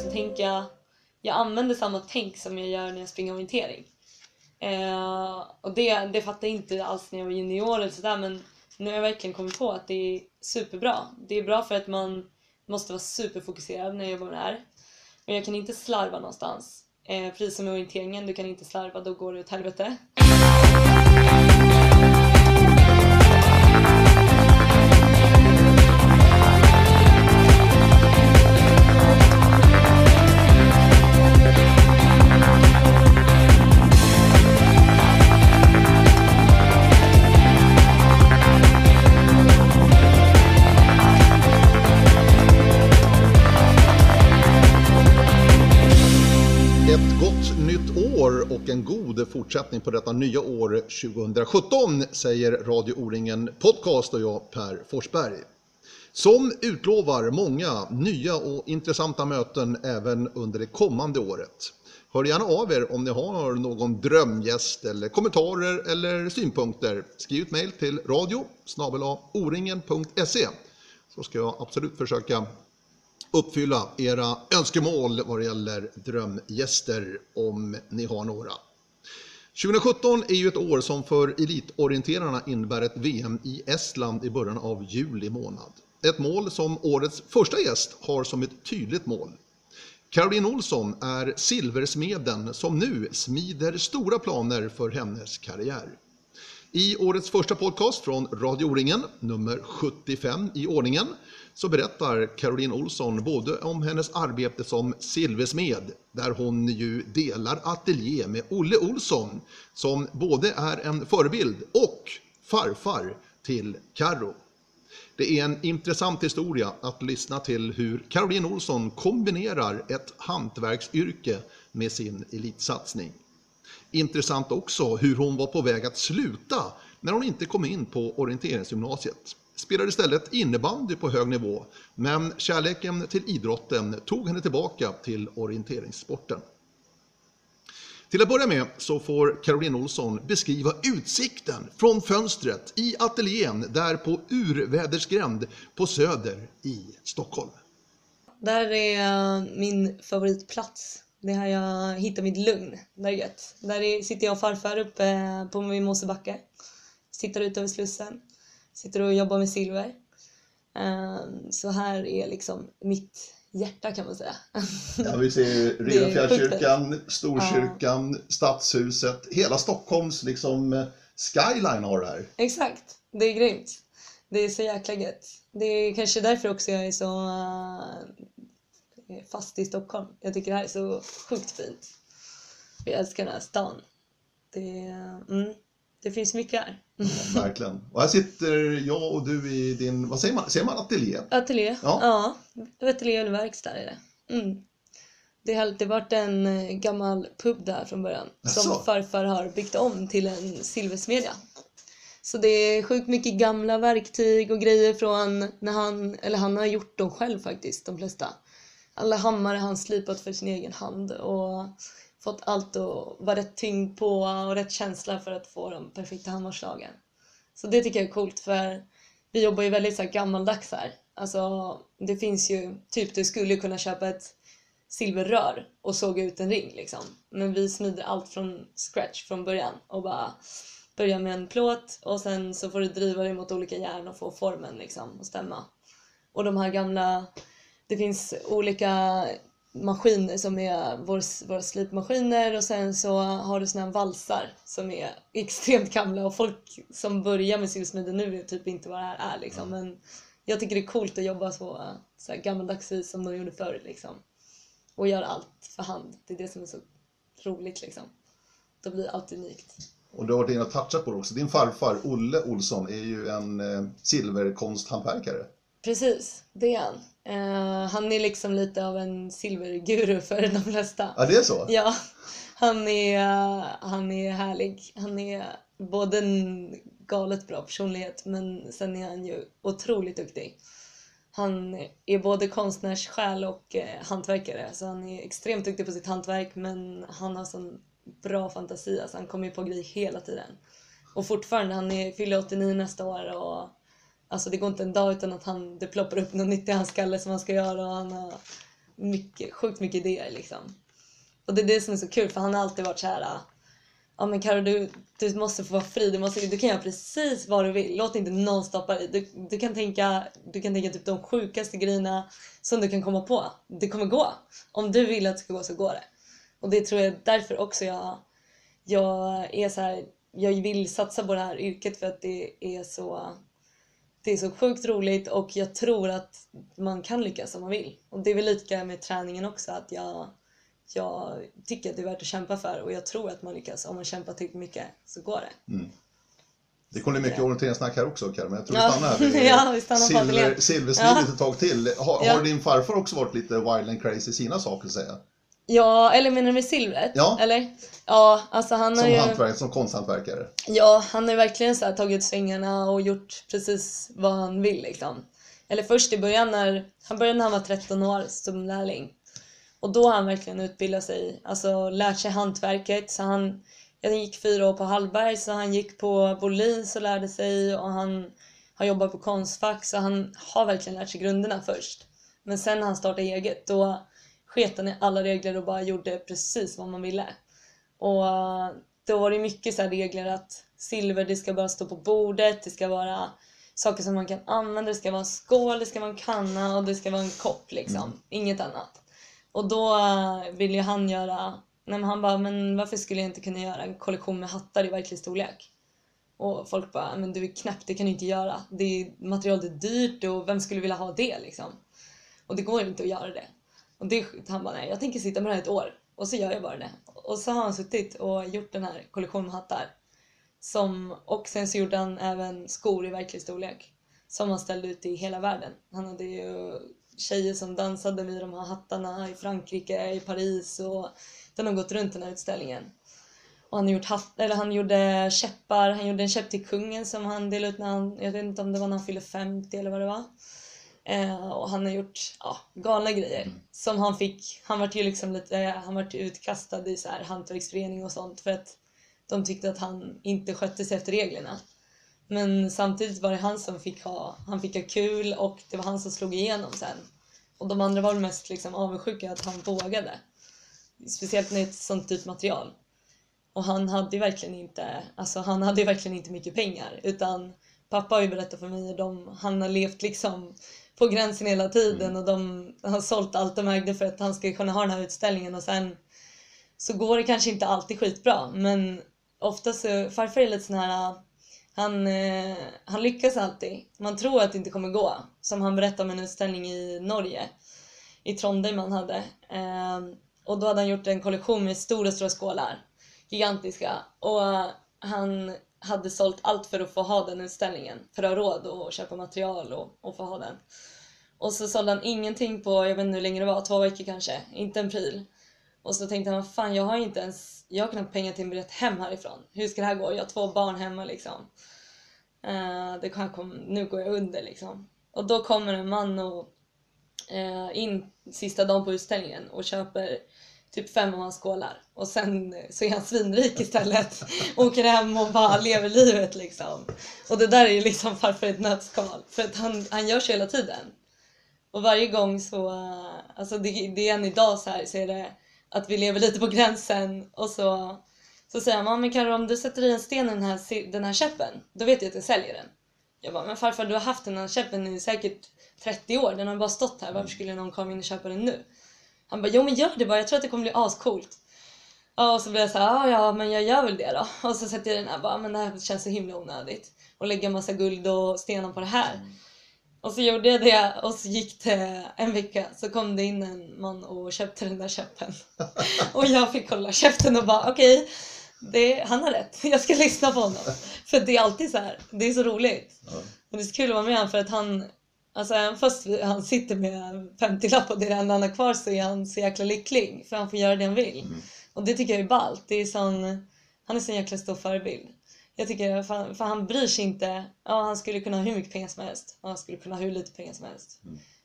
så tänker jag, jag använder samma tänk som jag gör när jag springer orientering. Eh, och det, det fattade jag inte alls när jag var junior eller sådär men nu har jag verkligen kommit på att det är superbra. Det är bra för att man måste vara superfokuserad när jag jobbar med det här. Men jag kan inte slarva någonstans. Eh, precis som i orienteringen, du kan inte slarva, då går det åt helvete. Fortsättning på detta nya år 2017 säger Radio O-ringen Podcast och jag Per Forsberg. Som utlovar många nya och intressanta möten även under det kommande året. Hör gärna av er om ni har någon drömgäst eller kommentarer eller synpunkter. Skriv ett mejl till radio oringen.se så ska jag absolut försöka uppfylla era önskemål vad det gäller drömgäster om ni har några. 2017 är ju ett år som för elitorienterarna innebär ett VM i Estland i början av juli månad. Ett mål som årets första gäst har som ett tydligt mål. Caroline Olsson är silversmeden som nu smider stora planer för hennes karriär. I årets första podcast från Radio O-ringen, nummer 75 i ordningen, så berättar Caroline Olsson både om hennes arbete som silversmed, där hon ju delar ateljé med Olle Olsson, som både är en förebild och farfar till Carro. Det är en intressant historia att lyssna till hur Caroline Olsson kombinerar ett hantverksyrke med sin elitsatsning. Intressant också hur hon var på väg att sluta när hon inte kom in på orienteringsgymnasiet. Spelade istället innebandy på hög nivå, men kärleken till idrotten tog henne tillbaka till orienteringssporten. Till att börja med så får Caroline Olsson beskriva utsikten från fönstret i ateljén där på Urvädersgränd på Söder i Stockholm. Där är eh, min favoritplats. Det är här jag hittar mitt lugn. Där är gött. Där sitter jag och farfar uppe eh, på min Mosebacke. tittar ut över Slussen. Sitter och jobbar med silver. Ehm, Så här är liksom mitt hjärta kan man säga. Ja, vi ser Det är Redenfjällskyrkan, Storkyrkan, Stadshuset, hela Stockholms liksom eh, skyline har det här. Exakt, det är grymt. Det är så jäkla gött. Det är kanske därför också jag är så eh, fast i Stockholm. Jag tycker det här är så sjukt fint. Jag älskar den här stan. Det, mm, det finns mycket här. Verkligen. Och här sitter jag och du i din, vad säger man, säger man ateljé? Ateljé, Ja. ja. Ateljé eller verkstad är det. Mm. Det har alltid varit en eh, gammal pub där från början. Som Jaså? farfar har byggt om till en silversmedja. Så det är sjukt mycket gamla verktyg och grejer från när han, eller han har gjort dem själv faktiskt, de flesta. Alla hammare har han slipat för sin egen hand och fått allt att vara rätt tyngd på och rätt känsla för att få de perfekta hammarslagen. Så det tycker jag är coolt för vi jobbar ju väldigt så här gammaldags här. Alltså det finns ju, typ du skulle kunna köpa ett silverrör och såga ut en ring liksom. Men vi smider allt från scratch från början och bara börjar med en plåt och sen så får du driva dig mot olika järn och få formen liksom att stämma. Och de här gamla, det finns olika maskiner som är vår, våra slipmaskiner och sen så har du såna här valsar som är extremt gamla och folk som börjar med silversmide nu vet typ inte vad det här är liksom. Men jag tycker det är coolt att jobba så, så här gammaldags vis som de gjorde förr liksom. Och göra allt för hand. Det är det som är så roligt liksom. Då blir allt unikt. Och du har varit inne och touchat på det också. Din farfar Olle Olsson är ju en eh, silverkonsthantverkare. Precis, det är han. Eh, han är liksom lite av en silverguru för de flesta. Ja, det är så? Ja, han är, han är härlig. Han är både en galet bra personlighet men sen är han ju otroligt duktig. Han är både konstnärssjäl och eh, hantverkare. Så han är extremt duktig på sitt hantverk men han har sån bra fantasi. Alltså han kommer ju på grejer hela tiden. Och fortfarande, han är, fyller 89 nästa år och alltså det går inte en dag utan att han, det ploppar upp något nytt i hans skalle som han ska göra och han har mycket, sjukt mycket idéer liksom. Och det är det som är så kul för han har alltid varit så här. Ja men Karo du, du måste få vara fri, du, måste, du kan göra precis vad du vill. Låt inte någon stoppa dig. Du, du, kan tänka, du kan tänka typ de sjukaste grejerna som du kan komma på. Det kommer gå. Om du vill att det ska gå så går det. Och det tror jag är därför också jag, jag är så här, jag vill satsa på det här yrket för att det är så det är så sjukt roligt och jag tror att man kan lyckas om man vill. Och det är väl lika med träningen också att jag, jag tycker att det är värt att kämpa för och jag tror att man lyckas. Om man kämpar tillräckligt mycket så går det. Mm. Det kommer mycket orienteringssnack här också Karin, men jag tror Ja. vi stannar här Ja, vi stannar silver, ateljén. silverslidet Ja. ett tag till. Har, Ja. har din farfar också varit lite wild and crazy i sina saker säga? Ja, eller menar du med silvret? Ja. Eller? Ja, alltså han har Som ju... hantverk, som konsthantverkare? Ja, han har ju verkligen så tagit svängarna och gjort precis vad han vill liksom. Eller först i början när han började när han var 13 år som lärling. Och då har han verkligen utbildat sig, alltså lärt sig hantverket. Så han, jag gick fyra år på Hallberg så han gick på Bolins och lärde sig och han har jobbat på Konstfack så han har verkligen lärt sig grunderna först. Men sen när han startade eget då sket han i alla regler och bara gjorde precis vad man ville. Och då var det mycket så regler att silver det ska bara stå på bordet, det ska vara saker som man kan använda, det ska vara en skål, det ska vara en kanna och det ska vara en kopp liksom. Inget annat. Och då eh, ville ju han göra, nej men han bara, men varför skulle jag inte kunna göra en kollektion med hattar i verklig storlek? Och folk bara, men du är knäpp, det kan du inte göra. Det är, materialet är dyrt och vem skulle vilja ha det liksom? Och det går inte att göra det. Och det, han bara, nej jag tänker sitta med det här ett år. Och så gör jag bara det. Och så har han suttit och gjort den här kollektionen med hattar. Som, och sen så gjorde han även skor i verklig storlek. Som han ställde ut i hela världen. Han hade ju tjejer som dansade med de här hattarna i Frankrike, i Paris och den har gått runt den här utställningen. Och han, gjort hatt, eller han gjorde käppar, han gjorde en käpp till kungen som han delade ut när han, jag vet inte om det var när han fyllde 50 eller vad det var. Eh, och han har gjort ja, galna grejer. Som han fick, han vart ju liksom lite, han vart utkastad i så här hantverksförening och sånt för att de tyckte att han inte skötte sig efter reglerna. Men samtidigt var det han som fick ha, han fick ha kul och det var han som slog igenom sen. Och de andra var mest liksom avundsjuka att han vågade. Speciellt med ett sånt dyrt material. Och han hade ju verkligen inte, alltså han hade verkligen inte mycket pengar utan pappa har ju berättat för mig att han har levt liksom på gränsen hela tiden och de har sålt allt de ägde för att han ska kunna ha den här utställningen och sen så går det kanske inte alltid skitbra men ofta så, farfar är lite sån här han, eh, han lyckas alltid. Man tror att det inte kommer gå. Som han berättade om en utställning i Norge. I Trondheim han hade. Eh, och då hade han gjort en kollektion med stora, stora skålar. Gigantiska. Och han hade sålt allt för att få ha den utställningen. För att ha råd att köpa material och, och få ha den. Och så sålde han ingenting på, jag vet inte hur länge det var, två veckor kanske. Inte en pryl. Och så tänkte han, fan jag har inte ens, jag har knappt pengar till en biljett hem härifrån. Hur ska det här gå? Jag har två barn hemma liksom. Uh, det kan kom, nu går jag under liksom. Och då kommer en man och, uh, in sista dagen på utställningen och köper typ fem av hans skålar. Och sen så är han svinrik istället. Åker hem och bara lever livet liksom. Och det där är ju liksom farfar i ett nötskal. För att han, han gör så hela tiden. Och varje gång så, alltså det, det är än idag så här så är det att vi lever lite på gränsen och så, så säger han, "Ja, men Karo om du sätter i en sten i den här, den här käppen, då vet jag att jag säljer den. Jag bara, men farfar du har haft den här käppen i säkert 30 år, den har bara stått här, varför skulle någon komma in och köpa den nu? Han bara, jo men gör det bara, jag tror att det kommer bli ascoolt. Ja, och så blev jag såhär, ja ja men jag gör väl det då. Och så sätter jag den här, bara, men det här känns så himla onödigt. Och lägga massa guld och stenar på det här. Och så gjorde jag det och så gick det en vecka så kom det in en man och köpte den där käppen. Och jag fick hålla käften och bara okej, det han har rätt. Jag ska lyssna på honom. För det är alltid så här, det är så roligt. Ja. Och det är så kul att vara med honom för att han, alltså även fast han sitter med 50-lapp och det är det enda han har kvar så är han så jäkla lycklig. För han får göra det han vill. Och det tycker jag är ballt. Det är sån, han är så jäkla stor förebild. Jag tycker, för, för han bryr sig inte. Ja, han skulle kunna ha hur mycket pengar som helst. Och han skulle kunna ha hur lite pengar som helst.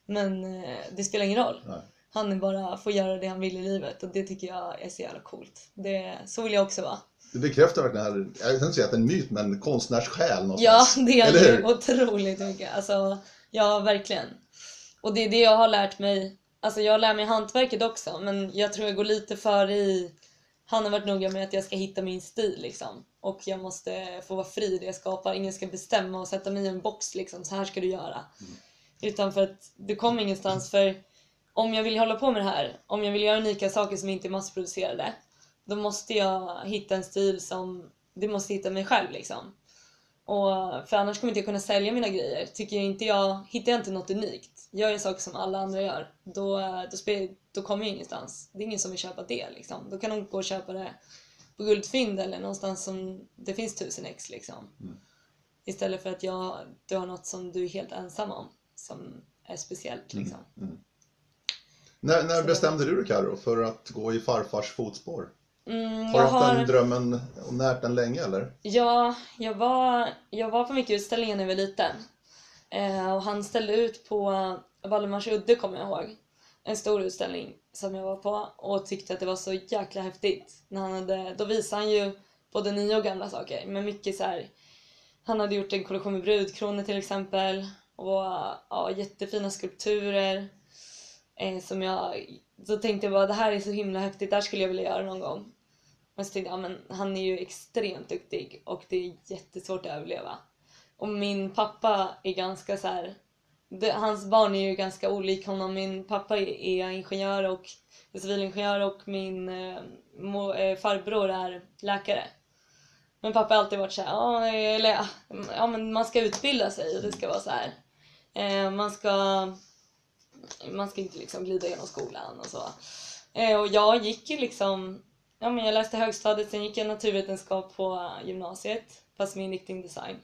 Men eh, det spelar ingen roll. Nej. Han är bara får göra det han vill i livet och det tycker jag är så jävla coolt. Det, så vill jag också vara. Det bekräftar verkligen här, jag vill inte säga att det är en myt, men konstnärssjäl Ja, någonstans. det är Eller ju hur? otroligt mycket. Alltså, ja, verkligen. Och det är det jag har lärt mig. Alltså jag lär mig hantverket också men jag tror jag går lite före i... Han har varit noga med att jag ska hitta min stil liksom. Och jag måste få vara fri i det jag skapar. Ingen ska bestämma och sätta mig i en box liksom. Så här ska du göra. Utan för att du kommer ingenstans för om jag vill hålla på med det här, om jag vill göra unika saker som inte är massproducerade, då måste jag hitta en stil som, det måste hitta mig själv liksom. Och, för annars kommer inte jag kunna sälja mina grejer. Tycker jag inte jag, hittar jag inte något unikt, gör jag saker som alla andra gör, då, då, spel, då kommer jag ingenstans. Det är ingen som vill köpa det liksom. Då kan de gå och köpa det på Guldfynd eller någonstans som det finns tusen ex liksom. Mm. Istället för att jag, du har något som du är helt ensam om, som är speciellt liksom. Mm. När, när bestämde du dig Karo för att gå i farfars fotspår? Mm, Har du haft har... den drömmen och närt den länge eller? Ja, jag var, jag var på mycket utställningar när jag var liten. Eh, och han ställde ut på Valdemars udde kommer jag ihåg. En stor utställning som jag var på och tyckte att det var så jäkla häftigt. När han hade, då visade han ju både nya och gamla saker. Men mycket så här, Han hade gjort en kollektion med brudkronor till exempel. Och ja, jättefina skulpturer. Eh, som jag, så tänkte jag bara det här är så himla häftigt, det här skulle jag vilja göra någon gång. Men så tänkte jag, men han är ju extremt duktig och det är jättesvårt att överleva. Och min pappa är ganska så här, det, hans barn är ju ganska olik honom. Min pappa är, är ingenjör och är civilingenjör och min eh, mo, eh, farbror är läkare. Men pappa har alltid varit såhär, ja, eller, ja, ja men man ska utbilda sig och det ska vara så här. Eh, man ska man ska inte liksom glida genom skolan och så. Eh, och jag gick ju liksom, ja men jag läste högstadiet, sen gick jag naturvetenskap på gymnasiet, fast med inriktning design.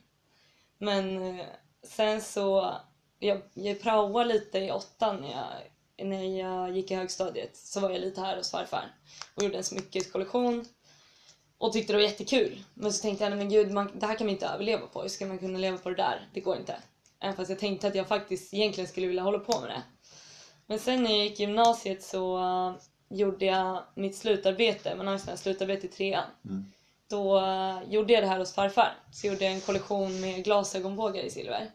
Men eh, sen så, jag, jag praoade lite i åttan när jag, när jag gick i högstadiet, så var jag lite här hos farfar och gjorde en smyckeskollektion och tyckte det var jättekul. Men så tänkte jag, nej men gud, man, det här kan man inte överleva på. Hur ska man kunna leva på det där? Det går inte. Även fast jag tänkte att jag faktiskt egentligen skulle vilja hålla på med det. Men sen när jag gick i gymnasiet så gjorde jag mitt slutarbete, man har ju slutarbete i trean. Mm. Då uh, gjorde jag det här hos farfar. Så gjorde jag en kollektion med glasögonbågar i silver.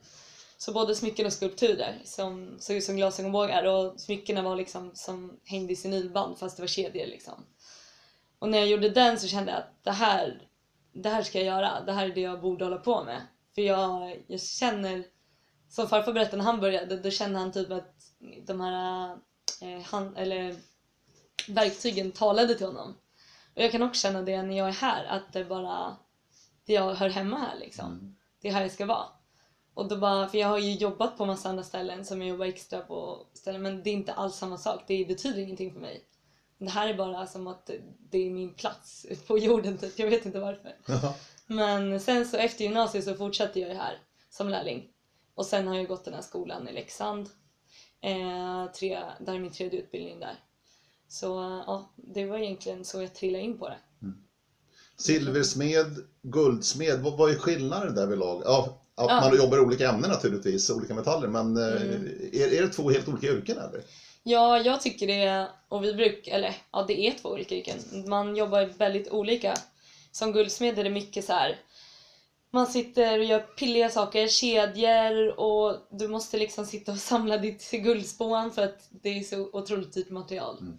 Så både smycken och skulpturer som såg ut som glasögonbågar och smyckena var liksom som hängde i senilband fast det var kedjor liksom. Och när jag gjorde den så kände jag att det här, det här ska jag göra. Det här är det jag borde hålla på med. För jag, jag känner, som farfar berättade när han började, då kände han typ att de här eh, han, eller verktygen talade till honom. Och jag kan också känna det när jag är här, att det bara, det jag hör hemma här liksom. Mm. Det är här jag ska vara. Och då bara, för jag har ju jobbat på massa andra ställen som jag jobbar extra på ställen, men det är inte alls samma sak. Det betyder ingenting för mig. Det här är bara som att det är min plats på jorden typ. Jag vet inte varför. Jaha. Men sen så efter gymnasiet så fortsatte jag ju här som lärling. Och sen har jag gått den här skolan i Leksand. Eh, tre, där är min tredje utbildning där. Så ja, det var egentligen så jag trillade in på det. Silversmed, guldsmed, vad, vad är skillnaden där vid lag? Ja, att Ja. man jobbar i olika ämnen naturligtvis, olika metaller, men eh, Mm. är, är det två helt olika yrken eller? Ja, jag tycker det, och vi brukar, eller ja det är två olika yrken. Man jobbar väldigt olika. Som guldsmed är det mycket så här. Man sitter och gör pilliga saker, kedjor och du måste liksom sitta och samla ditt guldspån för att det är så otroligt dyrt material. Mm.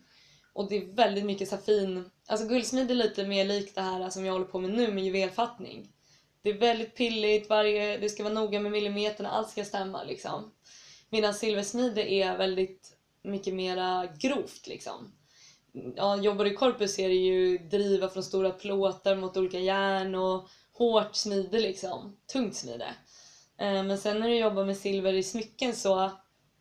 Och det är väldigt mycket så fin, alltså guldsmide är lite mer likt det här som jag håller på med nu med juvelfattning. Det är väldigt pilligt, varje, det ska vara noga med millimeterna, allt ska stämma liksom. Medan silversmide är väldigt mycket mera grovt liksom. Ja, jobbar du i korpus är det ju driva från stora plåtar mot olika järn och hårt smide liksom. Tungt smide. Eh, men sen när du jobbar med silver i smycken så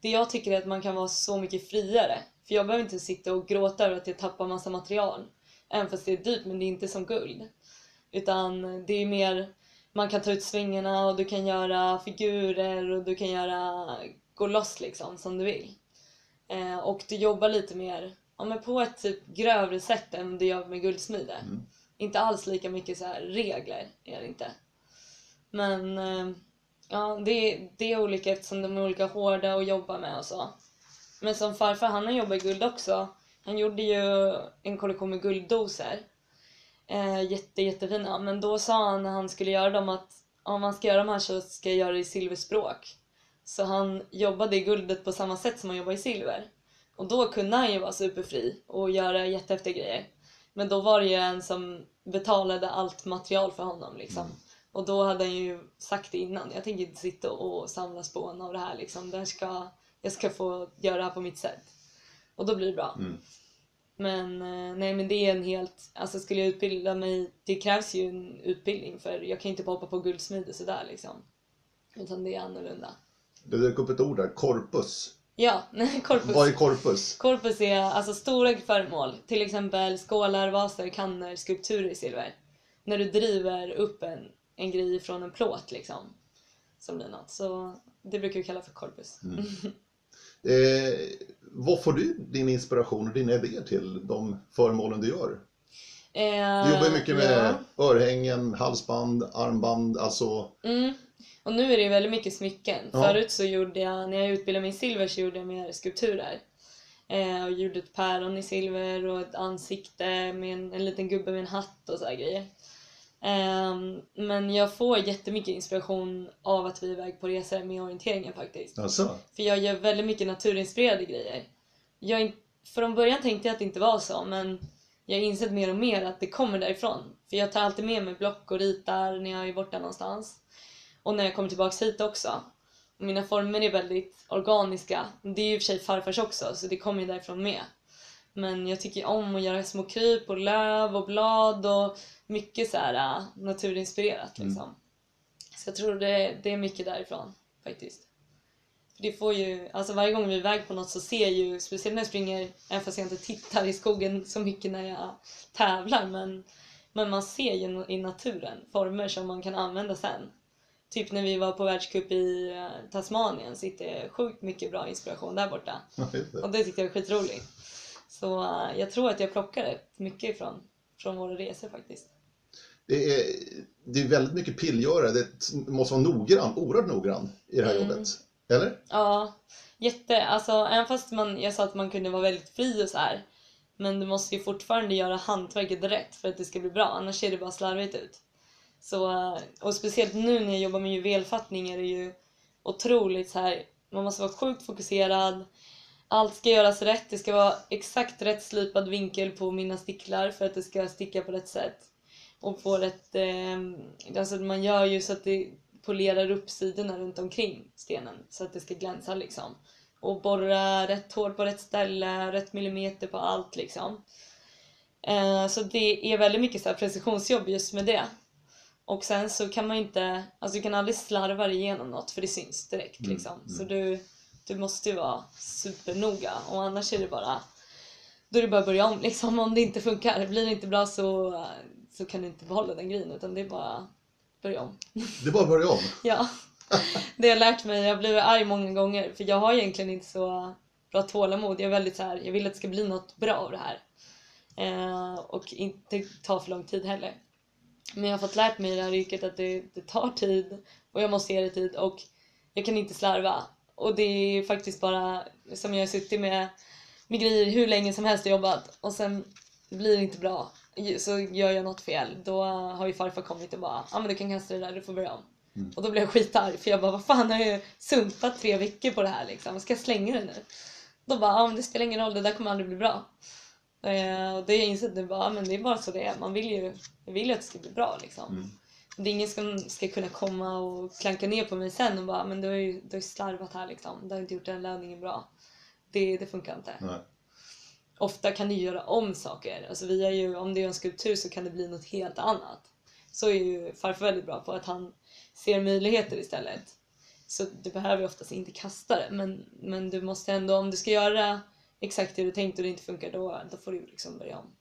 det jag tycker är att man kan vara så mycket friare. För jag behöver inte sitta och gråta över att jag tappar massa material. Även fast det är dyrt men det är inte som guld. Utan det är mer, man kan ta ut svängarna och du kan göra figurer och du kan göra, gå loss liksom som du vill. Eh, och du jobbar lite mer, ja men på ett typ grövre sätt än du gör med guldsmide. Mm. Inte alls lika mycket så här regler är det inte. Men eh, ja, det, det är olika eftersom de är olika hårda att jobba med och så. Men som farfar, han har jobbat i guld också. Han gjorde ju en kollektion med gulddoser. Eh, jätte, jättefina. Men då sa han när han skulle göra dem att om man ska göra de här så ska jag göra det i silverspråk. Så han jobbade i guldet på samma sätt som han jobbar i silver. Och då kunde han ju vara superfri och göra jättehäftiga grejer. Men då var det ju en som betalade allt material för honom liksom. Mm. Och då hade han ju sagt det innan, jag tänker inte sitta och samla spån av det här liksom. Det här ska, jag ska få göra det här på mitt sätt. Och då blir det bra. Mm. Men eh, nej men det är en helt, alltså skulle jag utbilda mig, det krävs ju en utbildning för jag kan inte bara hoppa på guldsmide sådär liksom. Utan det är annorlunda. Det dök upp ett ord där, korpus. Ja, nej korpus. Vad är korpus? Korpus är alltså stora föremål, till exempel skålar, vaser, kannor, skulpturer i silver. När du driver upp en, en grej från en plåt liksom. Som blir något. Så det brukar vi kalla för korpus. Eh, vad får du din inspiration och dina idéer till de föremålen du gör? Eh, Du jobbar ju mycket med ja. örhängen, halsband, armband, alltså Mm. Och nu är det väldigt mycket smycken. Ja. Förut så gjorde jag, när jag utbildade mig i silver så gjorde jag mer skulpturer. Eh, och gjorde ett päron i silver och ett ansikte med en, en liten gubbe med en hatt och så grejer. Ehm, men jag får jättemycket inspiration av att vi är iväg på resor med orienteringen faktiskt. alltså. För jag gör väldigt mycket naturinspirerade grejer. Jag, från början tänkte jag att det inte var så men jag har insett mer och mer att det kommer därifrån. För jag tar alltid med mig block och ritar när jag är borta någonstans. Och när jag kommer tillbaks hit också. Mina former är väldigt organiska. Det är ju i och för sig farfars också så det kommer ju därifrån med. Men jag tycker om att göra små kryp och löv och blad och mycket så här äh, naturinspirerat liksom. Så jag tror det, det är mycket därifrån faktiskt. För Det får ju, alltså varje gång vi är iväg på något så ser jag ju, speciellt när jag springer, även fast jag inte tittar i skogen så mycket när jag tävlar, men, men man ser ju i naturen former som man kan använda sen. Typ när vi var på världscup i eh, Tasmanien så hittade jag sjukt mycket bra inspiration där borta. Och det tyckte jag var skitroligt. Så eh, jag tror att jag plockar rätt mycket ifrån, från våra resor faktiskt. Det är, det är väldigt mycket pillgöra, det måste vara noggrann, oerhört noggrann i det här Mm. jobbet. Eller? Ja, jätte. Alltså även fast man, jag sa att man kunde vara väldigt fri och så här. Men du måste ju fortfarande göra hantverket rätt för att det ska bli bra, annars ser det bara slarvigt ut. Så, eh, och speciellt nu när jag jobbar med juvelfattning är det ju otroligt så här. man måste vara sjukt fokuserad. Allt ska göras rätt, det ska vara exakt rätt slipad vinkel på mina sticklar för att det ska sticka på rätt sätt. Och få rätt, eh, alltså man gör ju så att det polerar upp sidorna runt omkring stenen så att det ska glänsa liksom. Och borra rätt hårt på rätt ställe, rätt millimeter på allt liksom. Eh, så det är väldigt mycket så här precisionsjobb just med det. Och sen så kan man inte, alltså du kan aldrig slarva dig igenom något för det syns direkt Mm, liksom. mm. Så du, du måste ju vara supernoga och annars är det bara, då är det bara att börja om liksom. Om det inte funkar, blir det inte bra så, så kan du inte behålla den grejen utan det är bara att börja om. Det är bara att börja om. Ja, det har jag lärt mig. Jag blivit arg många gånger för jag har egentligen inte så bra tålamod. Jag är väldigt så här, jag vill att det ska bli något bra av det här. Eh, och inte ta för lång tid heller. Men jag har fått lärt mig i det här yrket att det, det tar tid och jag måste ge det tid och jag kan inte slarva. Och det är faktiskt bara som jag har suttit med, med grejer hur länge som helst och jobbat och sen blir det inte bra så gör jag något fel. Då har ju farfar kommit och bara ja ah, men du kan kasta det där, du får börja om. Mm. Och då blev jag skitarg för jag bara vad fan har jag sumpat tre veckor på det här liksom, ska jag slänga det nu? Då bara ja ah, men det spelar ingen roll, det där kommer aldrig bli bra. Eh, och det har jag insett nu bara, ah, men det är bara så det är. Man vill ju, vill ju att det ska bli bra liksom. Mm. Det är ingen som ska kunna komma och klanka ner på mig sen och bara men du har ju, du har ju slarvat här liksom. Du har inte gjort den lövningen bra. Det, det funkar inte. Nej. Ofta kan du göra om saker. Alltså vi är ju, om det är en skulptur så kan det bli något helt annat. Så är ju farfar väldigt bra på att han ser möjligheter istället. Så du behöver oftast inte kasta det men, men du måste ändå, om du ska göra exakt det du tänkt och det inte funkar då, då får du liksom börja om.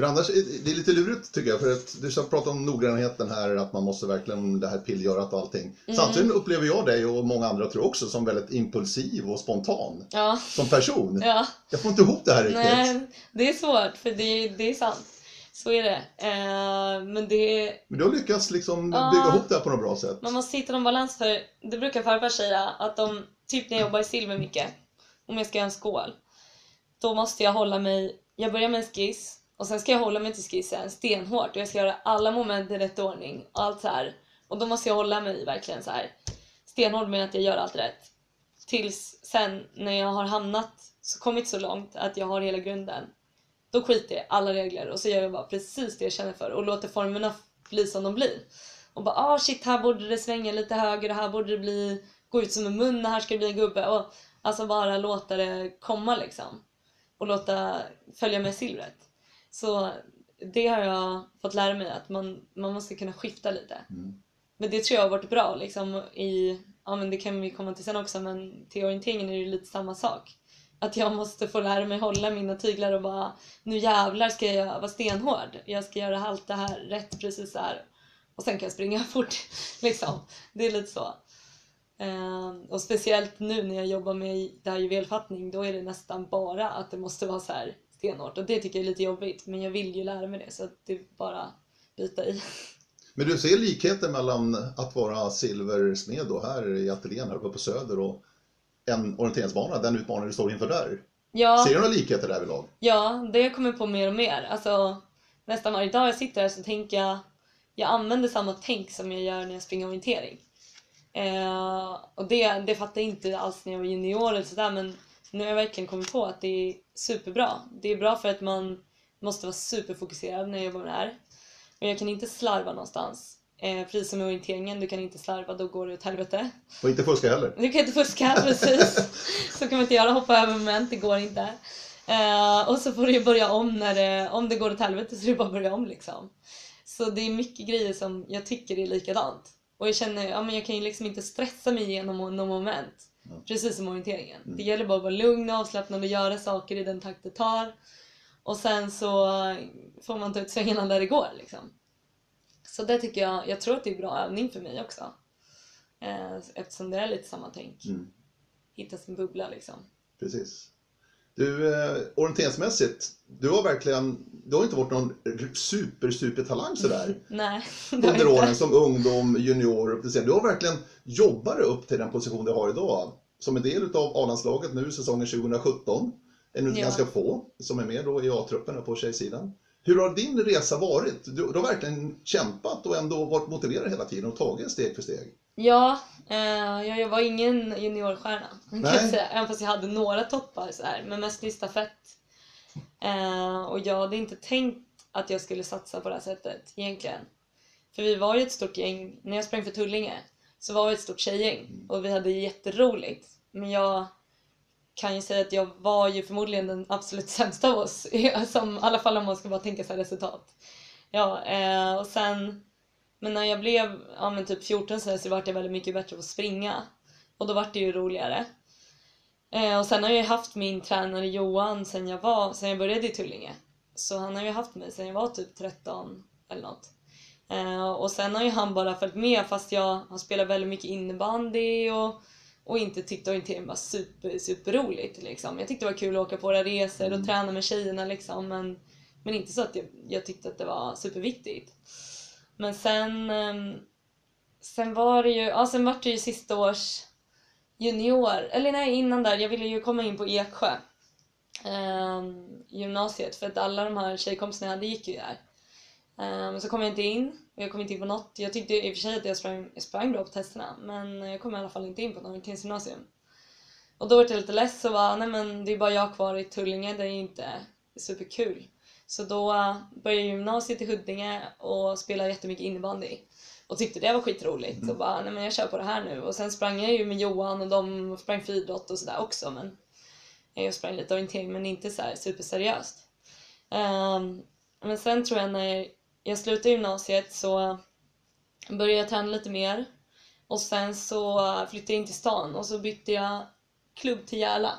För annars, det är lite lurigt tycker jag, för att du ska prata om noggrannheten här, att man måste verkligen det här pillgörat och allting. Mm. Samtidigt upplever jag dig och många andra tror också som väldigt impulsiv och spontan Ja, som person. ja. Jag får inte ihop det här riktigt. Nej, det är svårt för det, det är sant. Så är det. Eh, men det Men du har lyckats liksom Ja. bygga ihop det här på något bra sätt. man måste hitta någon balans för det brukar farfar säga att om, typ när jag jobbar i silver mycket, om jag ska göra en skål, då måste jag hålla mig, jag börjar med en skiss och sen ska jag hålla mig till skissen stenhårt och jag ska göra alla moment i rätt ordning och allt så här. Och då måste jag hålla mig verkligen så här stenhård med att jag gör allt rätt. Tills sen när jag har hamnat så kommit så långt att jag har hela grunden. Då skiter jag i alla regler och så gör jag bara precis det jag känner för och låter formerna bli som de blir. Och bara ah shit här borde det svänga lite höger och här borde det bli gå ut som en mun och här ska det bli en gubbe. Och, alltså bara låta det komma liksom. Och låta följa med silvret. Så det har jag fått lära mig att man, man måste kunna skifta lite. Mm. Men det tror jag har varit bra liksom i, ja men det kan vi komma till sen också men till orienteringen är det lite samma sak. Att jag måste få lära mig hålla mina tyglar och bara nu jävlar ska jag vara stenhård. Jag ska göra allt det här rätt precis så här. Och sen kan jag springa fort liksom. Det är lite så. Ehm, och speciellt nu när jag jobbar med det här juvelfattning då är det nästan bara att det måste vara så här stenhårt och det tycker jag är lite jobbigt men jag vill ju lära mig det så det är bara byta i. Men du ser likheter mellan att vara silversmed då här i ateljén här uppe på Söder och en orienteringsbana, den utmaning du står inför där. Ja, Ser du några likheter därvidlag? ja, det har jag på mer och mer. Alltså, nästan varje dag jag sitter här så tänker jag, jag använder samma tänk som jag gör när jag springer orientering. Eh, och det, det fattade jag inte alls när jag var junior eller sådär men nu har jag verkligen kommit på att det är superbra. Det är bra för att man måste vara superfokuserad när jag jobbar med det här. Och jag kan inte slarva någonstans. Eh, precis som i orienteringen, du kan inte slarva, då går det åt helvete. Och inte fuska heller? Du kan inte fuska, precis. Så kan man inte göra, hoppa över moment, det går inte. Eh, och så får du ju börja om när det, om det går åt helvete så är det bara att börja om liksom. Så det är mycket grejer som jag tycker är likadant. Och jag känner, ja men jag kan ju liksom inte stressa mig igenom någon moment. Mm. Precis som orienteringen. Det gäller bara att vara lugn och avslappnad och göra saker i den takt det tar. Och sen så får man ta ut svängarna där det går liksom. Så det tycker jag, jag tror att det är bra övning för mig också. Eh, eftersom det är lite samma tänk. Mm. Hitta sin bubbla liksom. Precis. Du, eh, orienteringsmässigt, du har verkligen, du har inte varit någon super, super talang sådär Nej, under åren som ungdom, junior. Du har verkligen jobbat dig upp till den position du har idag. Som en del av A-landslaget nu säsongen 2017. En Ja. ganska få som är med då i A-truppen på tjejsidan. Hur har din resa varit? Du, du har verkligen kämpat och ändå varit motiverad hela tiden och tagit steg för steg. Ja, eh, jag, var ingen juniorstjärna kan Nej. jag säga. Även fast jag hade några toppar så här, men mest i stafett. Eh, och jag hade inte tänkt att jag skulle satsa på det här sättet egentligen. För vi var ju ett stort gäng, när jag sprang för Tullinge så var vi ett stort tjejgäng och vi hade jätteroligt. Men jag kan ju säga att jag var ju förmodligen den absolut sämsta av oss. Som, I alla fall om man ska bara tänka sig resultat. Ja, eh, och sen men när jag blev ja, men typ 14 så, här, så vart jag väldigt mycket bättre på att springa. Och då vart det ju roligare. Eh, och sen har jag haft min tränare Johan sen jag, var, sen jag började i Tullinge. Så han har ju haft mig sen jag var typ 13 eller något. Eh, och sen har ju han bara följt med fast jag har spelat väldigt mycket innebandy och, och inte tyckt orientering var super, super roligt liksom. Jag tyckte det var kul att åka på våra resor och träna med tjejerna liksom men, men inte så att jag, jag tyckte att det var superviktigt. Men sen, ehm, sen var det ju, ja sen var det ju sista års junior, eller nej innan där, jag ville ju komma in på Eksjö ehm, gymnasiet för att alla de här tjejkompisarna jag hade gick ju där. Men så kom jag inte in och jag kom inte in på något. Jag tyckte i och för sig att jag sprang, jag sprang bra på testerna men jag kom i alla fall inte in på något gymnasium. Och då var jag lite less och bara, nej men det är bara jag kvar i Tullinge, det är inte superkul. Så då eh, började jag gymnasiet i Huddinge och spelade jättemycket innebandy. Och tyckte det var skitroligt. Och bara, nej men jag kör på det här nu. Och sen sprang jag ju med Johan och de sprang friidrott och sådär också. Men jag sprang lite orientering men inte så superseriöst. Ehm, men sen tror jag när jag slutade gymnasiet så började jag träna lite mer. Och sen så flyttade jag in till stan och så bytte jag klubb till Järla.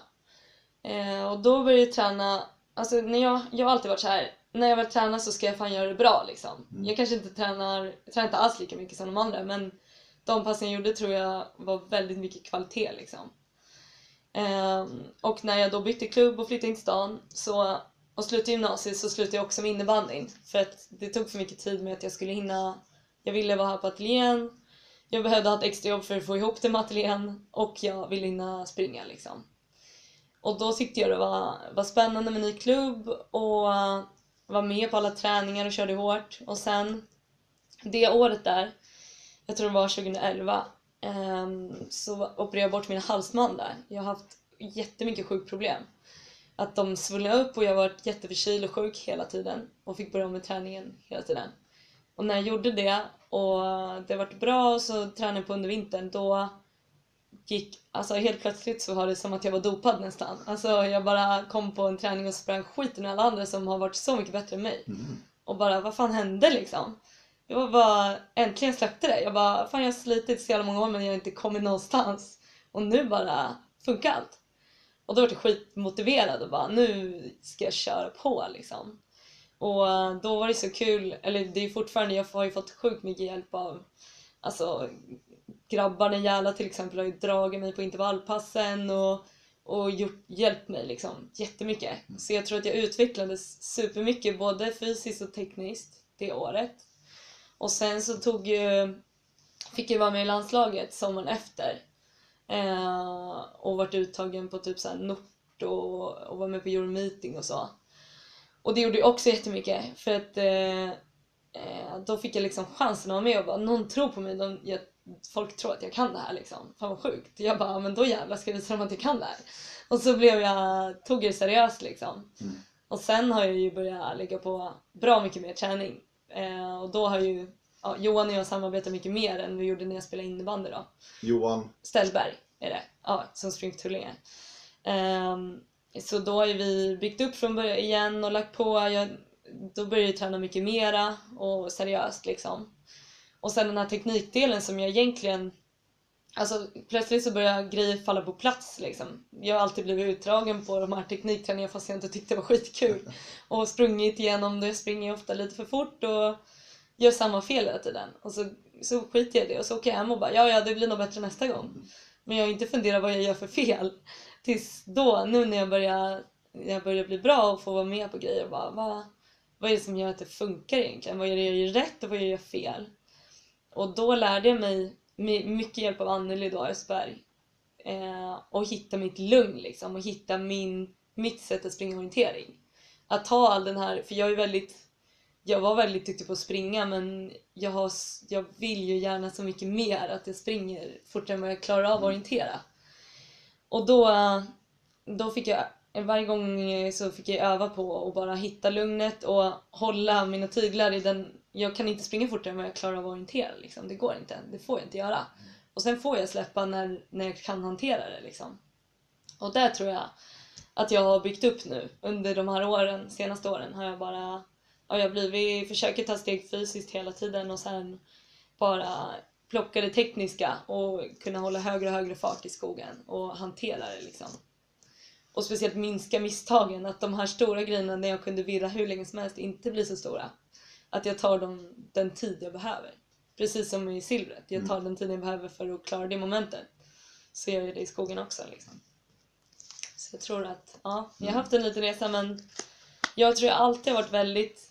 Eh, och då började jag träna, alltså när jag, jag har alltid varit så här. när jag väl tränar så ska jag fan göra det bra liksom. Jag kanske inte tränar, tränar inte alls lika mycket som de andra men de passen jag gjorde tror jag var väldigt mycket kvalitet liksom. Ehm, och när jag då bytte klubb och flyttade in till stan så, och slutade gymnasiet så slutade jag också med innebandyn. För att det tog för mycket tid med att jag skulle hinna, jag ville vara här på ateljén, jag behövde ha ett extra jobb för att få ihop det med ateljén och jag ville hinna springa liksom. Och då tyckte jag det var, var spännande med ny klubb och eh, var med på alla träningar och körde hårt. Och sen det året där, jag tror det var 2011, ehm, så opererade jag bort min halsmand där. Jag har haft jättemycket sjukproblem. Att de svullnade upp och jag var jätteförkyld och sjuk hela tiden och fick börja om med träningen hela tiden. Och när jag gjorde det och det vart bra och så tränade jag på under vintern då gick, alltså helt plötsligt så var det som att jag var dopad nästan. Alltså jag bara kom på en träning och sprang skiten med alla andra som har varit så mycket bättre än mig. Mm. Och bara, vad fan hände liksom? Jag var bara, äntligen släppte det. Jag bara, fan jag har slitit så jävla många år men jag har inte kommit någonstans. Och nu bara funkar allt. Och då var jag skitmotiverad och bara, nu ska jag köra på liksom. Och då var det så kul, eller det är fortfarande, jag har ju fått sjukt mycket hjälp av alltså grabbarna i Järla till exempel har ju dragit mig på intervallpassen och, och gjort, hjälpt mig liksom jättemycket. Så jag tror att jag utvecklades supermycket både fysiskt och tekniskt det året. Och sen så tog ju, fick jag vara med i landslaget sommaren efter. Eh, och varit uttagen på typ såhär Nort och, och var med på Euromeeting och så. Och det gjorde ju också jättemycket för att eh, eh, då fick jag liksom chansen att vara med och bara, någon tror på mig. De, jag, folk tror att jag kan det här liksom. Fan vad sjukt. Jag bara, men då jävlar ska jag visa dem att jag kan det här. Och så blev jag, tog jag det seriöst liksom. Mm. Och sen har jag ju börjat lägga på bra mycket mer träning. Eh, och då har ju ja, Johan och jag samarbetat mycket mer än vi gjorde när jag spelade innebandy då. Johan, Ställberg är det, ja, som springer på Tullinge. Ehm, så då har ju vi byggt upp från början igen och lagt på. Jag, då började jag träna mycket mera och seriöst liksom. Och sen den här teknikdelen som jag egentligen Alltså plötsligt så börjar grejer falla på plats liksom. Jag har alltid blivit utdragen på de här teknikträningarna fast jag inte tyckte det var skitkul. Och sprungit igenom det, springer jag ofta lite för fort och gör samma fel hela tiden. Och så, så skiter jag i det och så åker jag hem och bara ja, ja, det blir nog bättre nästa gång. Men jag har inte funderat vad jag gör för fel. Tills då, nu när jag börjar, när jag börjar bli bra och få vara med på grejer, bara, vad, vad är det som gör att det funkar egentligen? Vad är det jag gör rätt och vad är det jag gör fel? Och då lärde jag mig med mycket hjälp av Anneli då, Östberg eh, och hitta mitt lugn liksom och hitta min, mitt sätt att springa orientering. Att ta all den här, för jag är väldigt jag var väldigt duktig på att springa men jag, har, jag vill ju gärna så mycket mer att jag springer fortare än vad jag klarar av att orientera. Och då, då fick jag, varje gång så fick jag öva på att bara hitta lugnet och hålla mina tyglar i den, jag kan inte springa fortare än vad jag klarar av att orientera liksom. Det går inte, det får jag inte göra. Och sen får jag släppa när, när jag kan hantera det liksom. Och där tror jag att jag har byggt upp nu under de här åren, senaste åren har jag bara ja, jag har blivit, försöker ta steg fysiskt hela tiden och sen bara plocka det tekniska och kunna hålla högre och högre fart i skogen och hantera det liksom. Och speciellt minska misstagen, att de här stora grejerna när jag kunde virra hur länge som helst inte blir så stora. Att jag tar dem, den tid jag behöver. Precis som i silvret, jag tar den tiden jag behöver för att klara det momentet. Så gör jag det i skogen också liksom. Så jag tror att, ja, jag har haft en liten resa men jag tror jag alltid har varit väldigt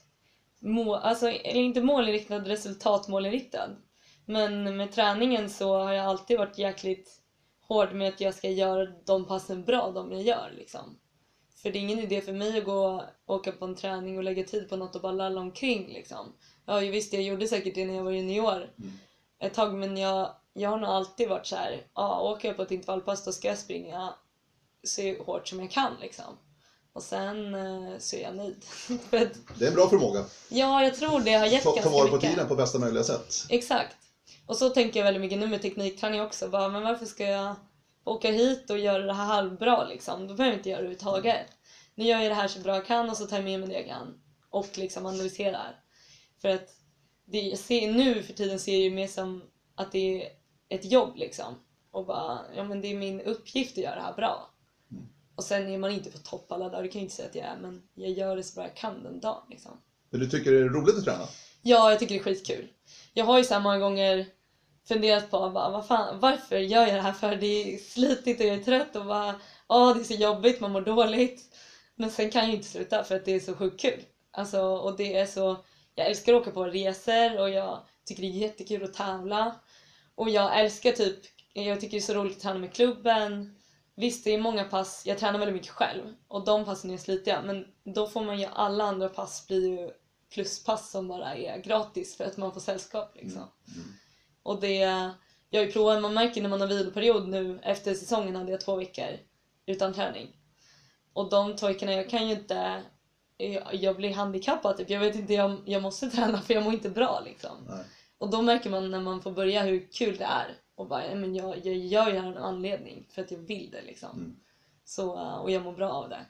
må, alltså, eller inte målinriktad, resultatmålinriktad. Men med träningen så har jag alltid varit jäkligt hård med att jag ska göra de passen bra, de jag gör liksom. För det är ingen idé för mig att gå och åka på en träning och lägga tid på något och bara lalla omkring liksom. Ja visst, jag gjorde säkert det när jag var junior ett tag men jag, jag har nog alltid varit så här, ja åker jag på ett intervallpass då ska jag springa så hårt som jag kan liksom. Och sen eh, så är jag nöjd. Det är en bra förmåga. ja, jag tror det har gett Ta, ta ganska vara på mycket. tiden på bästa möjliga sätt. Exakt. Och så tänker jag väldigt mycket nu med teknikträning också. Bara, men varför ska jag åka hit och göra det här halvbra liksom? Då behöver jag inte göra det överhuvudtaget. Nu gör jag det här så bra jag kan och så tar jag med mig det jag kan. Och liksom analyserar. För att det, jag ser, nu för tiden ser jag ju mer som att det är ett jobb liksom. Och bara, ja men det är min uppgift att göra det här bra. Och sen är man inte på topp alla dagar, det kan jag inte säga att jag är, men jag gör det så bra jag kan den dagen liksom. Men du tycker det är roligt att träna? Ja, jag tycker det är skitkul. Jag har ju så här många gånger funderat på bara, vad fan, varför gör jag det här för? Det är slitigt och jag är trött och bara, åh det är så jobbigt, man mår dåligt. Men sen kan jag ju inte sluta för att det är så sjukt kul. Alltså, och det är så, jag älskar att åka på resor och jag tycker det är jättekul att tävla. Och jag älskar typ, jag tycker det är så roligt att träna med klubben. Visst, det är många pass, jag tränar väldigt mycket själv och de passen är slitiga men då får man ju, alla andra pass blir ju pluspass som bara är gratis för att man får sällskap liksom. Och det, jag har ju provat, man märker när man har viloperiod nu, efter säsongen hade jag två veckor utan träning. Och de två veckorna, jag kan ju inte jag, jag blir handikappad typ. Jag vet inte, jag, jag måste träna för jag mår inte bra liksom. Nej. Och då märker man när man får börja hur kul det är. Och bara, men jag, jag gör ju det här av en anledning. För att jag vill det liksom. Mm. Så, eh, och jag mår bra av det.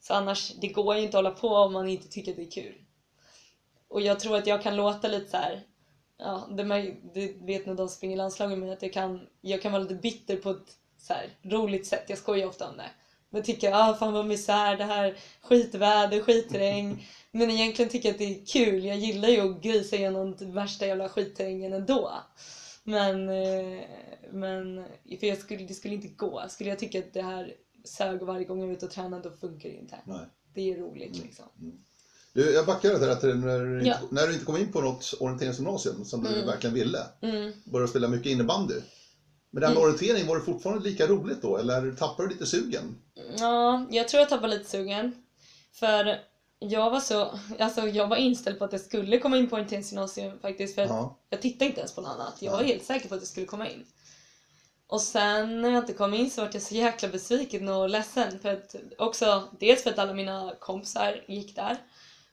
Så annars, det går ju inte att hålla på om man inte tycker att det är kul. Och jag tror att jag kan låta lite så här. Ja, det, det vet nog de som springer i landslaget med att jag kan, jag kan vara lite bitter på ett så här, roligt sätt. Jag skojar ofta om det. Men tycker ah, fan vad misär, det här skitväder, skitterräng. Men egentligen tycker jag att det är kul. Jag gillar ju att grisa igenom värsta jävla skitterrängen ändå. Men, eh, men för jag skulle, det skulle inte gå. Skulle jag tycka att det här sög varje gång jag är ute och tränar då funkar det inte. Nej. Det är roligt liksom. Du, jag backar lite till när, du Ja. inte- när du inte kom in på något orienteringsgymnasium som du Mm. verkligen ville. Mm. Började spela mycket innebandy. Men det här med orientering, var det fortfarande lika roligt då? Eller tappade du lite sugen? Ja, jag tror jag tappade lite sugen. För jag var så, alltså jag var inställd på att jag skulle komma in på orienteringsgymnasium faktiskt. För Ja. jag tittade inte ens på något annat. Jag var helt säker på att jag skulle komma in. Och sen när jag inte kom in så var jag så jäkla besviken och ledsen. För att också, dels för att alla mina kompisar gick där.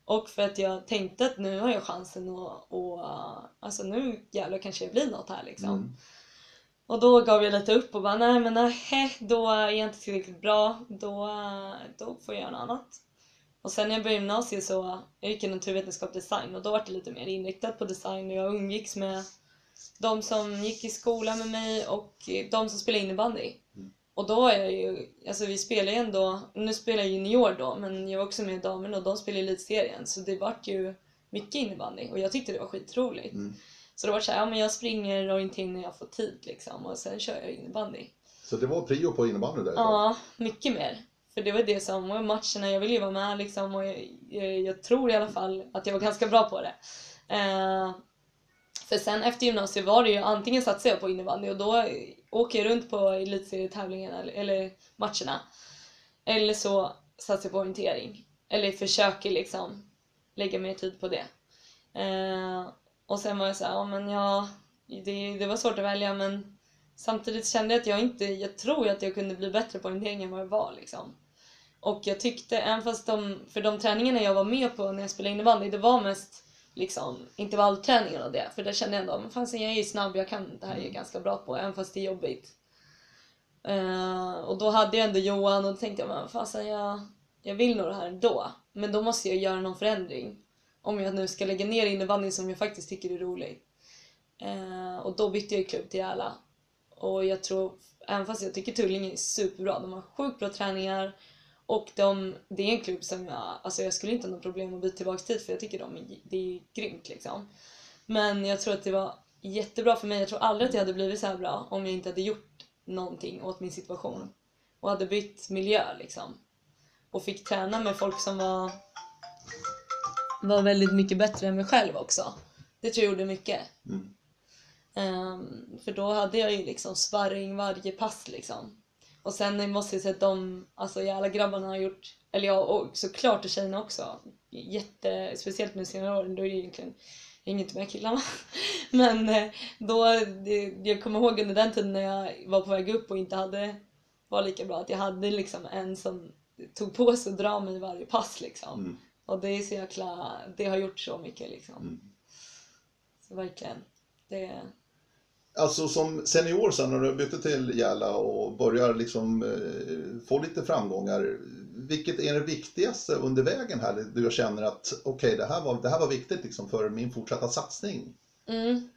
Och för att jag tänkte att nu har jag chansen att, och, alltså nu jävlar kanske det blir något här liksom. Mm. Och då gav jag lite upp och bara nej men nej, då är jag inte tillräckligt bra. Då, då får jag göra något annat. Och sen när jag började gymnasiet så jag gick jag naturvetenskap design och då var det lite mer inriktat på design och jag umgicks med de som gick i skolan med mig och de som spelade innebandy. Mm. Och då är jag ju, alltså vi spelar ju ändå, nu spelar jag junior då men jag var också med i damerna och de spelade elitserien så det vart ju mycket innebandy och jag tyckte det var skitroligt. Mm. Så det var så här, ja men jag springer orientering när jag får tid liksom och sen kör jag innebandy. Så det var prio på innebandy där? Ja, mycket mer. För det var det som var matcherna, jag ville ju vara med liksom och jag, jag, jag tror i alla fall att jag var ganska bra på det. Eh, för sen efter gymnasiet var det ju antingen satsade jag på innebandy och då åker jag runt på elitserietävlingarna eller, eller matcherna. Eller så satsar jag på orientering. Eller försöker liksom lägga mer tid på det. Eh, och sen var jag såhär, ja men ja, det, det var svårt att välja men samtidigt kände jag att jag inte, jag tror att jag kunde bli bättre på orientering än vad jag var liksom. Och jag tyckte, även fast de, för de träningarna jag var med på när jag spelade innebandy, det var mest liksom intervallträningen och det. För där kände jag ändå, men fan jag är ju snabb, jag kan det här är jag ganska bra på, även fast det är jobbigt. Eh, och då hade jag ändå Johan och då tänkte jag, men fasen jag, jag vill nog det här ändå. Men då måste jag göra någon förändring. Om jag nu ska lägga ner innebandyn som jag faktiskt tycker är rolig. Eh, och då bytte jag klubb till Järla. Och jag tror, även fast jag tycker Tullinge är superbra, de har sjukt bra träningar. Och de, det är en klubb som jag, alltså jag skulle inte ha något problem att byta tillbaka dit för jag tycker de är, det är grymt liksom. Men jag tror att det var jättebra för mig. Jag tror aldrig att jag hade blivit så här bra om jag inte hade gjort någonting åt min situation. Och hade bytt miljö liksom. Och fick träna med folk som var, var väldigt mycket bättre än mig själv också. Det tror jag gjorde mycket. Mm. Ehm, för då hade jag ju liksom sparring varje pass liksom. Och sen måste jag säga att de, alltså alla grabbarna har gjort, eller jag och såklart och tjejerna också, jätte, speciellt med senare åren, då är det egentligen inget med killarna. Men eh, då, jag kommer ihåg under den tiden när jag var på väg upp och inte hade, var lika bra, att jag hade liksom en som tog på sig att dra mig varje pass liksom. Mm. Och det är så jäkla, det har gjort så mycket liksom. Mm. Så verkligen. Det, Alltså som senior sen när du bytte till Järla och börjar liksom eh, få lite framgångar. Vilket är det viktigaste under vägen här? Du känner att okej, det, här var, det här var viktigt liksom för min fortsatta satsning. mm.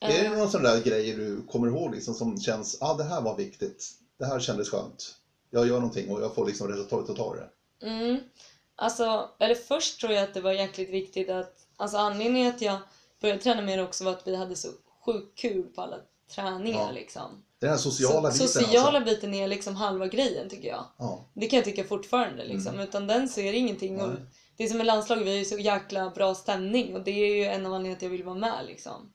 Är det Eh, någon sån där grej du kommer ihåg liksom, som känns, ja ah, det här var viktigt. Det här kändes skönt. Jag gör någonting och jag får liksom resultatet av det. Mm. Alltså, eller först tror jag att det var jäkligt viktigt att, alltså anledningen att jag började träna mer också var att vi hade så sjukt kul på alla träningar Ja. liksom. Den sociala biten sociala alltså. biten är liksom halva grejen tycker jag. Ja. Det kan jag tycka fortfarande liksom. Utan den det ingenting. Och Mm. Det är som med landslaget, vi har ju så jäkla bra stämning och det är ju en av anledningarna att jag vill vara med liksom.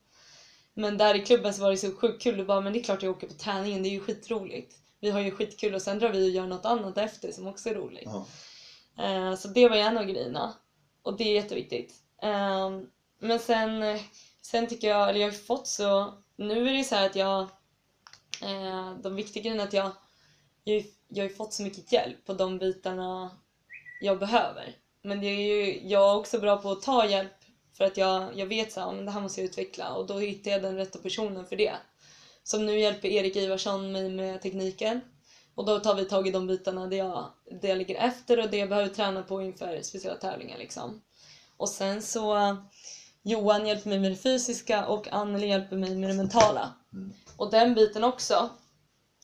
Men där i klubben så var det så sjukt kul och bara, men det är klart jag åker på träningen, det är ju skitroligt. Vi har ju skitkul och sen drar vi och gör något annat efter som också är roligt. Ja. Eh, Så det var en av grejerna. Och det är jätteviktigt. Eh, Men sen, sen tycker jag, eller jag har fått så, nu är det så här att jag, eh, de viktiga grejerna är att jag jag, har ju- jag har fått så mycket hjälp på de bitarna jag behöver. Men det är ju, jag är också bra på att ta hjälp för att jag, jag vet att det här måste jag utveckla och då hittar jag den rätta personen för det. Som nu hjälper Erik Ivarsson mig med tekniken och då tar vi tag i de bitarna där jag, där jag ligger efter och det jag behöver träna på inför speciella tävlingar liksom. Och sen så Johan hjälper mig med det fysiska och Anneli hjälper mig med det mentala. Mm. Och den biten också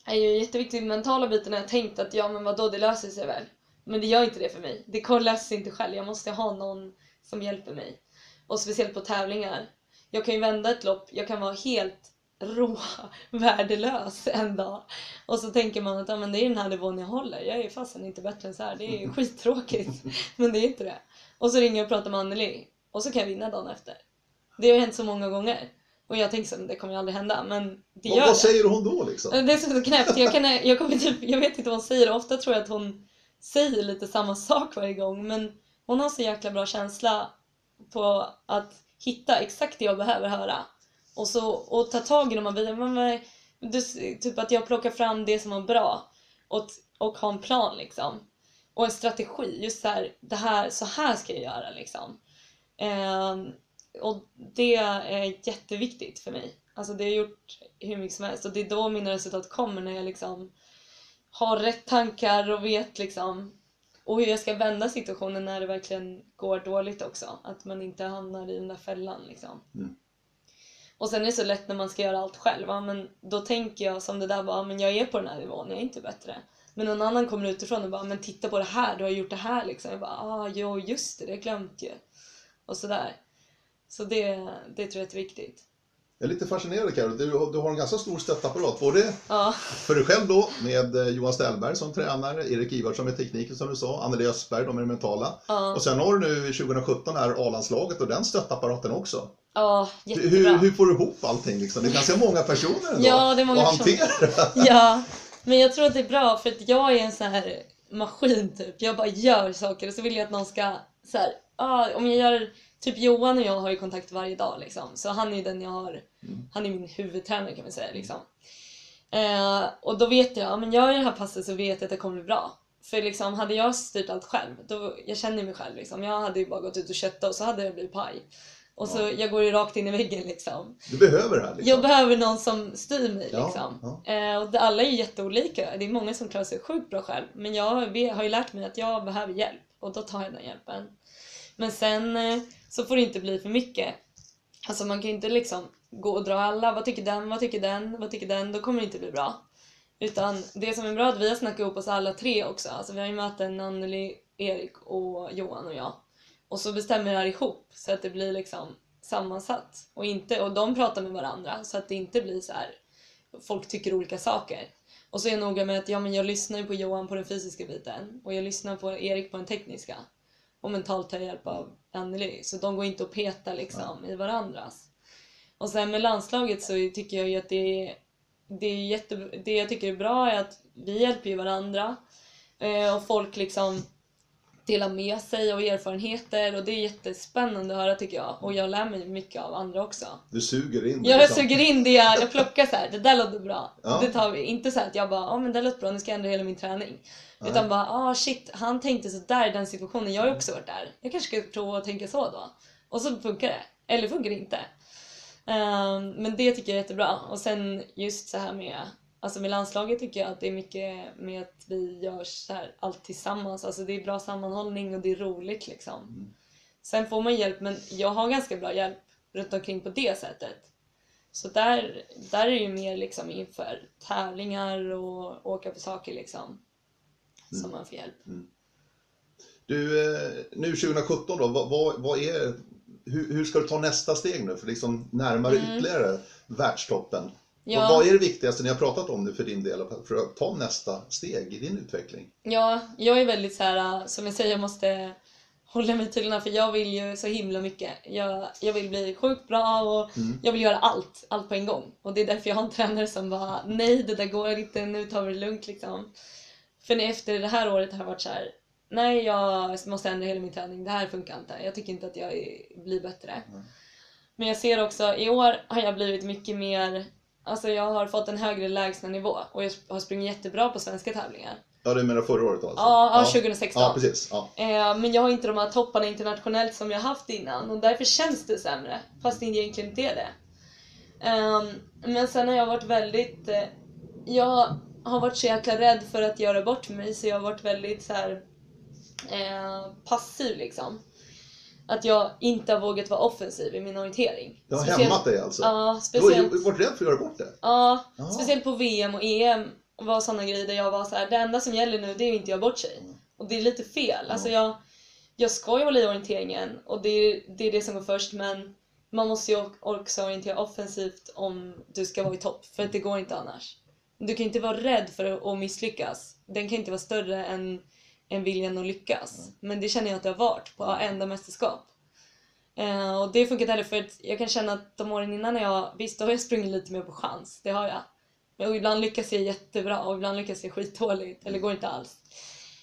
är ju jätteviktig. Den mentala biten har jag tänkt att ja men vadå det löser sig väl. Men det gör inte det för mig. Det lösa sig inte själv. Jag måste ha någon som hjälper mig. Och speciellt på tävlingar. Jag kan ju vända ett lopp, jag kan vara helt rå, värdelös en dag. Och så tänker man att ja, men det är den här nivån jag håller. Jag är fasen inte bättre än så här. Det är skittråkigt. Men det är inte det. Och så ringer jag och pratar med Anneli. Och så kan jag vinna dagen efter. Det har hänt så många gånger. Och jag tänker så det kommer ju aldrig hända. Men det gör vad det. säger hon då liksom? Det är så knäppt. Jag, kan, jag, kommer typ, jag vet inte vad hon säger. Ofta tror jag att hon säger lite samma sak varje gång. Men hon har så jäkla bra känsla på att hitta exakt det jag behöver höra. Och, så, och ta tag i de här bitarna. Typ att jag plockar fram det som var bra. Och, och ha en plan liksom. Och en strategi. Just så här, det här, så här ska jag göra liksom. Ehm, och det är jätteviktigt för mig. Alltså det har jag gjort hur mycket som helst och det är då mina resultat kommer när jag liksom har rätt tankar och vet liksom och hur jag ska vända situationen när det verkligen går dåligt också. Att man inte hamnar i den där fällan liksom. Mm. Och sen är det så lätt när man ska göra allt själv. Ja, men då tänker jag som det där bara, men jag är på den här nivån, jag är inte bättre. Men någon annan kommer utifrån och bara, men titta på det här, du har gjort det här liksom. Jag bara, ah, jo just det, det har jag glömt ju. Och sådär. Så det, det tror jag är jätteviktigt. Jag är lite fascinerad Carro. Du, du har en ganska stor stöttapparat. Både Ja, för dig själv då med eh, Johan Ställberg som tränare, Erik Ivarsson med tekniken som du sa, Anneli Östberg då med det mentala. ja, Och sen har du nu 2017 här A-landslaget och den stöttapparaten också. ja Hur, jättebra. hur får du ihop allting liksom? Det är ganska många personer ändå Ja, det är många att hantera. Ja, men jag tror att det är bra för att jag är en sån här maskin typ. Jag bara gör saker och så vill jag att någon ska så här, ah, om jag gör Typ Johan och jag har ju kontakt varje dag liksom. Så han är ju den jag har, han är min huvudtränare kan man säga liksom. Eh, och då vet jag, ja, men gör jag det här passet så vet jag att det kommer bli bra. För liksom, hade jag styrt allt själv, då, jag känner mig själv liksom. Jag hade ju bara gått ut och köttat och så hade det blivit paj. Och så, Ja. jag går ju rakt in i väggen liksom. Du behöver det här liksom. Jag behöver någon som styr mig Ja, liksom. ja. Eh, och det, alla är ju jätteolika. Det är många som klarar sig sjukt bra själv. Men jag har ju lärt mig att jag behöver hjälp och då tar jag den hjälpen. Men sen eh, så får det inte bli för mycket. Alltså man kan ju inte liksom gå och dra alla. Vad tycker den? Vad tycker den? Vad tycker den? Då kommer det inte bli bra. Utan det som är bra är att vi har snackat ihop oss alla tre också. Alltså vi har ju möten Anneli, Erik och Johan och jag. Och så bestämmer vi det här ihop så att det blir liksom sammansatt. Och, inte, och de pratar med varandra så att det inte blir så här folk tycker olika saker. Och så är jag noga med att ja, men jag lyssnar ju på Johan på den fysiska biten och jag lyssnar på Erik på den tekniska. Och mentalt tar hjälp av Anneli. Så de går inte att peta liksom i varandras. Och sen med landslaget så tycker jag ju att det är, det är jätte, det jag tycker är bra är att vi hjälper ju varandra. Eh, och folk liksom delar med sig av erfarenheter och det är jättespännande att höra tycker jag. Och jag lär mig mycket av andra också. Du suger in det. Jag liksom. suger in det, jag, jag plockar så här. det där låter bra. Ja. Det tar vi. Inte så att jag bara, ja men det låter bra, nu ska jag ändra hela min träning. Nej. Utan bara, ah shit, han tänkte så där i den situationen, jag har ju också varit där. Jag kanske ska prova att tänka så då. Och så funkar det. Eller funkar det inte. Ehm, men det tycker jag är jättebra. Och sen just så här med, alltså med landslaget tycker jag att det är mycket med att vi gör så här allt tillsammans. Alltså det är bra sammanhållning och det är roligt liksom. Mm. Sen får man hjälp, men jag har ganska bra hjälp runt omkring på det sättet. Så där, där är det ju mer liksom inför tävlingar och åka på saker liksom. Som man får hjälp. Du, eh, nu 2017 då, vad, vad, vad är, hur, hur ska du ta nästa steg nu för liksom närmare ytterligare världstoppen? Mm. Ja. Vad, är det viktigaste ni har pratat om nu för din del för att ta nästa steg i din utveckling? Ja, jag är väldigt så här, som jag säger, jag måste hålla mig till den här för jag vill ju så himla mycket. Jag, jag vill bli sjukt bra och jag vill göra allt, allt på en gång. Och det är därför jag har en tränare som bara, nej det där går inte, nu tar vi det lugnt liksom. För när- efter det här året har jag varit så här, nej jag måste ändra hela min träning, det här funkar inte. Jag tycker inte att jag är, blir bättre. Men jag ser också, i år har jag blivit mycket mer Alltså jag har fått en högre lägstanivå och jag har sprungit jättebra på svenska tävlingar. Ja, du menar förra året alltså? Ja, ja, 2016. Ja, precis. Ja. Eh, men jag har inte de här topparna internationellt som jag haft innan och därför känns det sämre. Fast det egentligen inte är det. Ehm, men sen har jag varit väldigt... Eh, jag har varit så jäkla rädd för att göra bort mig så jag har varit väldigt så här, eh, passiv liksom. Att jag inte har vågat vara offensiv i min orientering. Det har Speciellt- hämmat dig alltså? Ja, Du har speciellt, varit rädd för att göra bort det? ja, Ja. speciellt på VM och EM var sådana grejer där jag var så här: det enda som gäller nu det är att inte göra bort sig. Och det är lite fel. Alltså jag, jag ska ju hålla i orienteringen och det är, det är det som går först men man måste ju också orientera offensivt om du ska vara i topp för att det går inte annars. Du kan inte vara rädd för att misslyckas. Den kan inte vara större än, än viljan att lyckas. Men det känner jag att det har varit på enda mästerskap. Eh, och det funkar inte heller för att jag kan känna att de åren innan när jag, visst då har jag sprungit lite mer på chans, det har jag. Men ibland lyckas jag jättebra och ibland lyckas jag skitdåligt eller går inte alls.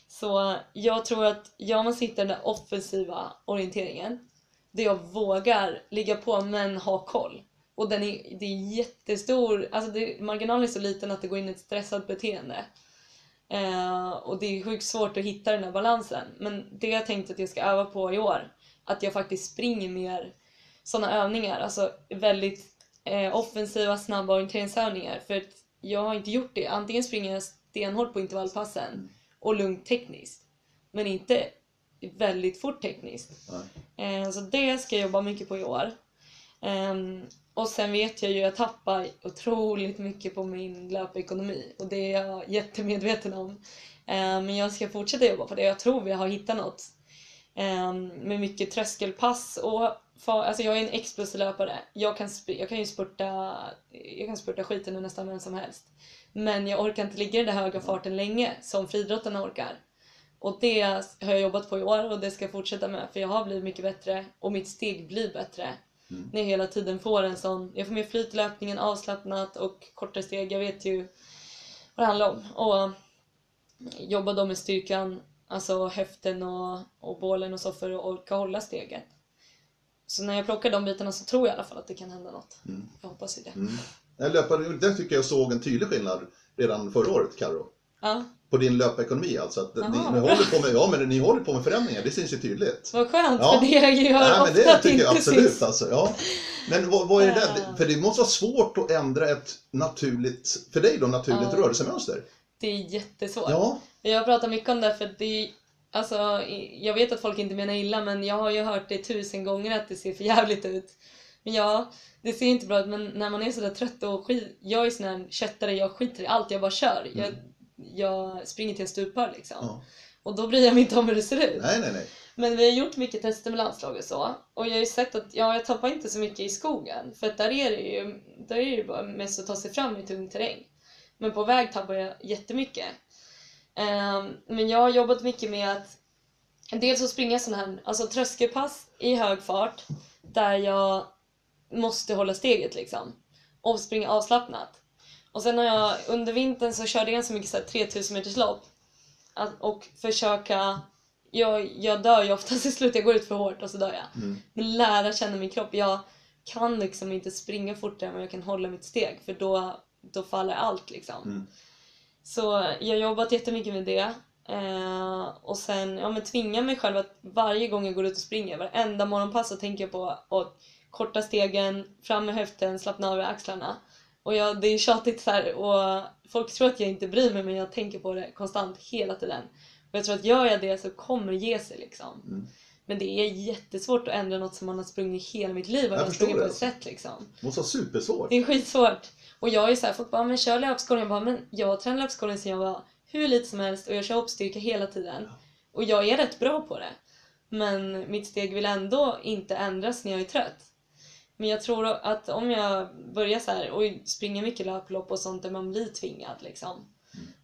Så jag tror att jag måste hitta den där offensiva orienteringen. Där jag vågar ligga på men ha koll. Och den är, det är jättestor, alltså det, marginalen är så liten att det går in i ett stressat beteende. Eh, och det är sjukt svårt att hitta den här balansen. Men det jag tänkt att jag ska öva på i år. Att jag faktiskt springer mer sådana övningar. Alltså väldigt eh, offensiva, snabba orienteringsövningar. För att jag har inte gjort det. Antingen springer jag stenhårt på intervallpassen och lugnt tekniskt. Men inte väldigt fort tekniskt. Eh, så det ska jag jobba mycket på i år. Ehm, och sen vet jag ju att jag tappar otroligt mycket på min löpekonomi och det är jag jättemedveten om. Ehm, men jag ska fortsätta jobba på det. Jag tror vi har hittat något. Ehm, med mycket tröskelpass och för, alltså jag är en explosiv löpare. Jag kan, jag kan ju spurta, jag kan spurta skiten ur nästan vem som helst. Men jag orkar inte ligga i den där höga farten länge som friidrottarna orkar. Och det har jag jobbat på i år och det ska jag fortsätta med för jag har blivit mycket bättre och mitt steg blir bättre. När jag hela tiden får en sån, jag får mer flyt i löpningen, avslappnat och kortare steg. Jag vet ju vad det handlar om. Och jobba då med styrkan, alltså höften och, och bålen och så för att orka hålla steget. Så när jag plockar de bitarna så tror jag i alla fall att det kan hända något. Jag hoppas ju det. Mm. Löpade, där tycker jag såg en tydlig skillnad redan förra året, Karo. Ja, På din löpekonomi alltså. Att ni, ni, håller på med, ja, men ni håller på med förändringar, det syns ju tydligt. vad skönt Ja. för det gör Nej, ofta men det tycker inte jag absolut syns. alltså. Ja. Men vad, vad är det där? Ja. För det måste vara svårt att ändra ett naturligt, för dig då, naturligt Ja. rörelsemönster. Det är jättesvårt. Ja, Jag pratar mycket om det för det alltså, jag vet att folk inte menar illa men jag har ju hört det tusen gånger att det ser för jävligt ut. Men ja, det ser inte bra ut men när man är sådär trött och skit, jag är sån här köttare, jag skiter i allt, jag bara kör. Jag, jag springer till jag stupar liksom. Ja. Och då bryr jag mig inte om hur det ser ut. nej, nej, nej. Men vi har gjort mycket tester med landslag och så. Och jag har ju sett att ja, jag tappar inte så mycket i skogen. För att där är det ju, där är det ju bara mest att ta sig fram i tung terräng. Men på väg tappar jag jättemycket. Ehm, men jag har jobbat mycket med att dels att springa sådana här alltså tröskelpass i hög fart där jag måste hålla steget liksom. Och springa avslappnat. Och sen har jag under vintern så körde jag ganska mycket så här 3000 meters lopp. Att- Och försöka jag, jag dör ju oftast i slut, jag går ut för hårt och så dör jag. Mm. Men lära känna min kropp. Jag kan liksom inte springa fortare men jag kan hålla mitt steg för då, då faller allt liksom. Mm. Så jag har jobbat jättemycket med det. Eh, och sen ja, men tvinga mig själv att varje gång jag går ut och springer, varenda morgonpass så tänker jag på att korta stegen, fram med höften, slappna av i axlarna. Och jag, det är tjatigt så här, och folk tror att jag inte bryr mig men jag tänker på det konstant hela tiden. Och jag tror att gör jag det så kommer det ge sig liksom. Mm. Men det är jättesvårt att ändra något som man har sprungit hela mitt liv och Jag jag sprungit på det. ett sätt liksom. Det måste vara supersvårt. Det är skitsvårt. Och jag är så här, folk bara, men kör löpskolning. Jag bara, men jag har tränat löpskolning sedan jag var hur lite som helst och jag kör hoppstyrka hela tiden. Och jag är rätt bra på det. Men mitt steg vill ändå inte ändras när jag är trött. Men jag tror att om jag börjar så här och springer mycket löplopp och sånt där man blir tvingad liksom.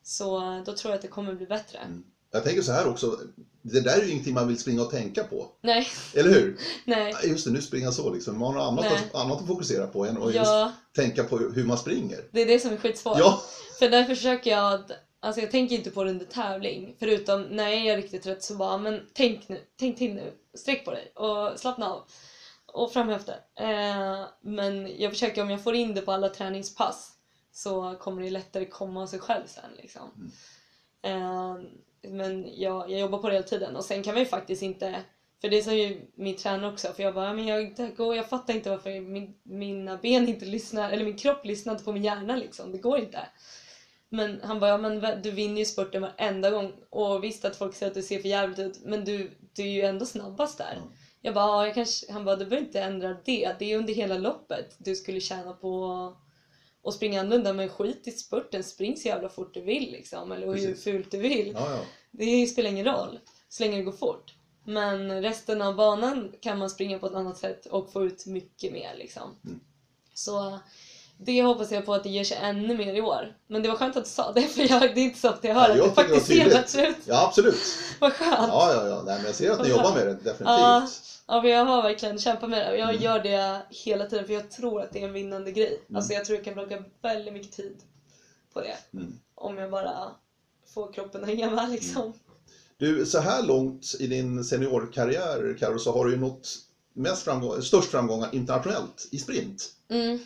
Så då tror jag att det kommer bli bättre. Mm. Jag tänker så här också, det där är ju ingenting man vill springa och tänka på. Nej, Eller hur? nej. Just det, nu springer jag så liksom. Man har annat, att, annat att fokusera på än att just Ja, tänka på hur man springer. det är det som är skitsvårt. Ja, För därför försöker jag att, alltså jag tänker inte på det under tävling. Förutom när jag är riktigt trött så bara, men tänk nu, tänk till nu, sträck på dig och slappna av. och framhöfter. Eh, men jag försöker, om jag får in det på alla träningspass så kommer det lättare komma av sig själv sen liksom. Eh, men jag, jag jobbar på det hela tiden och sen kan man ju faktiskt inte för det sa ju min tränare också, för jag bara, men jag, går, jag fattar inte varför min, mina ben inte lyssnar, eller min kropp lyssnar inte på min hjärna liksom, det går inte. Men han bara, ja men du vinner ju spurten varenda gång och visst att folk säger att du ser för jävligt ut, men du, du är ju ändå snabbast där. Mm. Jag bara, ja, jag kanske, han bara, du behöver inte ändra det, det är under hela loppet du skulle tjäna på att springa annorlunda, men skit i spurten, spring så jävla fort du vill liksom, eller hur Precis. fult du vill. Ja, ja. Det spelar ingen roll, så länge det går fort. Men resten av banan kan man springa på ett annat sätt och få ut mycket mer liksom. Mm. Så det hoppas jag på att det ger sig ännu mer i år. Men det var skönt att du sa det, för jag, det är inte så att jag hör Ja, jag att det faktiskt ser bättre ut. ja absolut. Vad skönt! Ja, ja, ja. Nej, men jag ser att ni jobbar med det, definitivt. Ja. Ja, jag har verkligen kämpat med det jag Mm. gör det hela tiden för jag tror att det är en vinnande grej. Mm. Alltså jag tror jag kan plocka väldigt mycket tid på det. Mm. Om jag bara får kroppen att hänga med liksom. Du, så här långt i din seniorkarriär, Karo, så har du ju nått mest framgång, störst framgångar internationellt i sprint. Mm.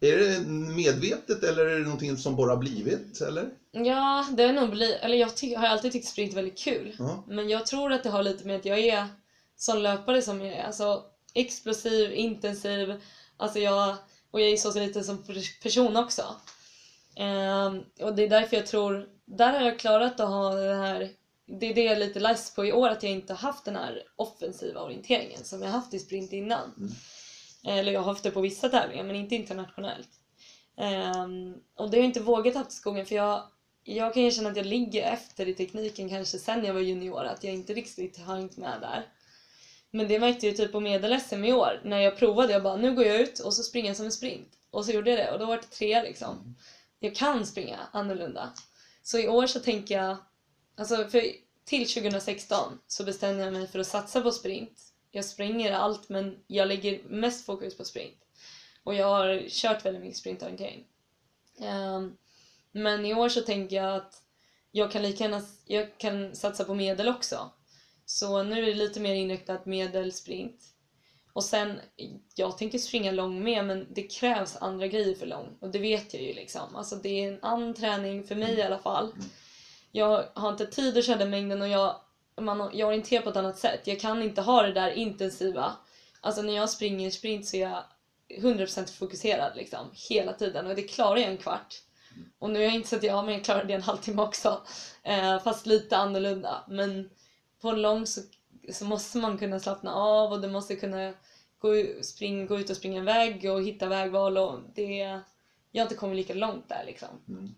Är det medvetet eller är det någonting som bara blivit? Eller? Ja, det är nog bli, eller jag ty- har alltid tyckt sprint väldigt kul. Ja. Men jag tror att det har lite med att jag är som löpare som jag är. Alltså explosiv, intensiv. Alltså jag, och jag är så lite som pers- person också. Ehm, och det är därför jag tror, där har jag klarat att ha det här, det är det jag är lite less på i år, att jag inte har haft den här offensiva orienteringen som jag haft i sprint innan. Mm. Eller jag har haft det på vissa tävlingar, men inte internationellt. Ehm, och det har jag inte vågat haft i skogen för jag, jag kan erkänna att jag ligger efter i tekniken kanske sen jag var junior, att jag inte riktigt har hängt med där. Men det märkte jag ju typ på medel-SM i år, när jag provade, jag bara nu går jag ut och så springer jag som en sprint. Och så gjorde jag det och då var det tre liksom. Jag kan springa annorlunda. Så i år så tänker jag, alltså för till 2016 så bestämde jag mig för att satsa på sprint. Jag springer allt men jag lägger mest fokus på sprint. Och jag har kört väldigt mycket sprintorientering. Um, ehm, men i år så tänker jag att jag kan lika gärna jag kan satsa på medel också. Så nu är det lite mer inriktat medel, sprint. Och sen, jag tänker springa lång med men det krävs andra grejer för lång. Och det vet jag ju liksom. Alltså det är en annan träning för mig i alla fall. Jag har inte tid att köra den mängden och jag, man, jag orienterar på ett annat sätt. Jag kan inte ha det där intensiva. Alltså när jag springer sprint så är jag 100% fokuserad liksom. Hela tiden. Och det klarar jag en kvart. Och nu har jag inte sett ja men jag klarar det en halvtimme också. Eh, fast lite annorlunda. Men på en lång så, så måste man kunna slappna av och du måste kunna gå, spring, gå ut och springa en väg och hitta vägval och det... Jag har inte kommit lika långt där liksom. Mm.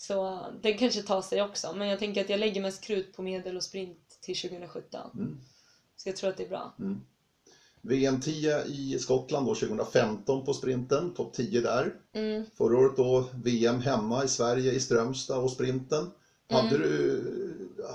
Så det kanske tar sig också. Men jag tänker att jag lägger mest krut på medel och sprint till 2017. Mm. Så jag tror att det är bra. VM 10 i Skottland då 2015 på sprinten, topp 10 där. Mm. Förra året då VM hemma i Sverige i Strömstad och sprinten. Hade Mm. du,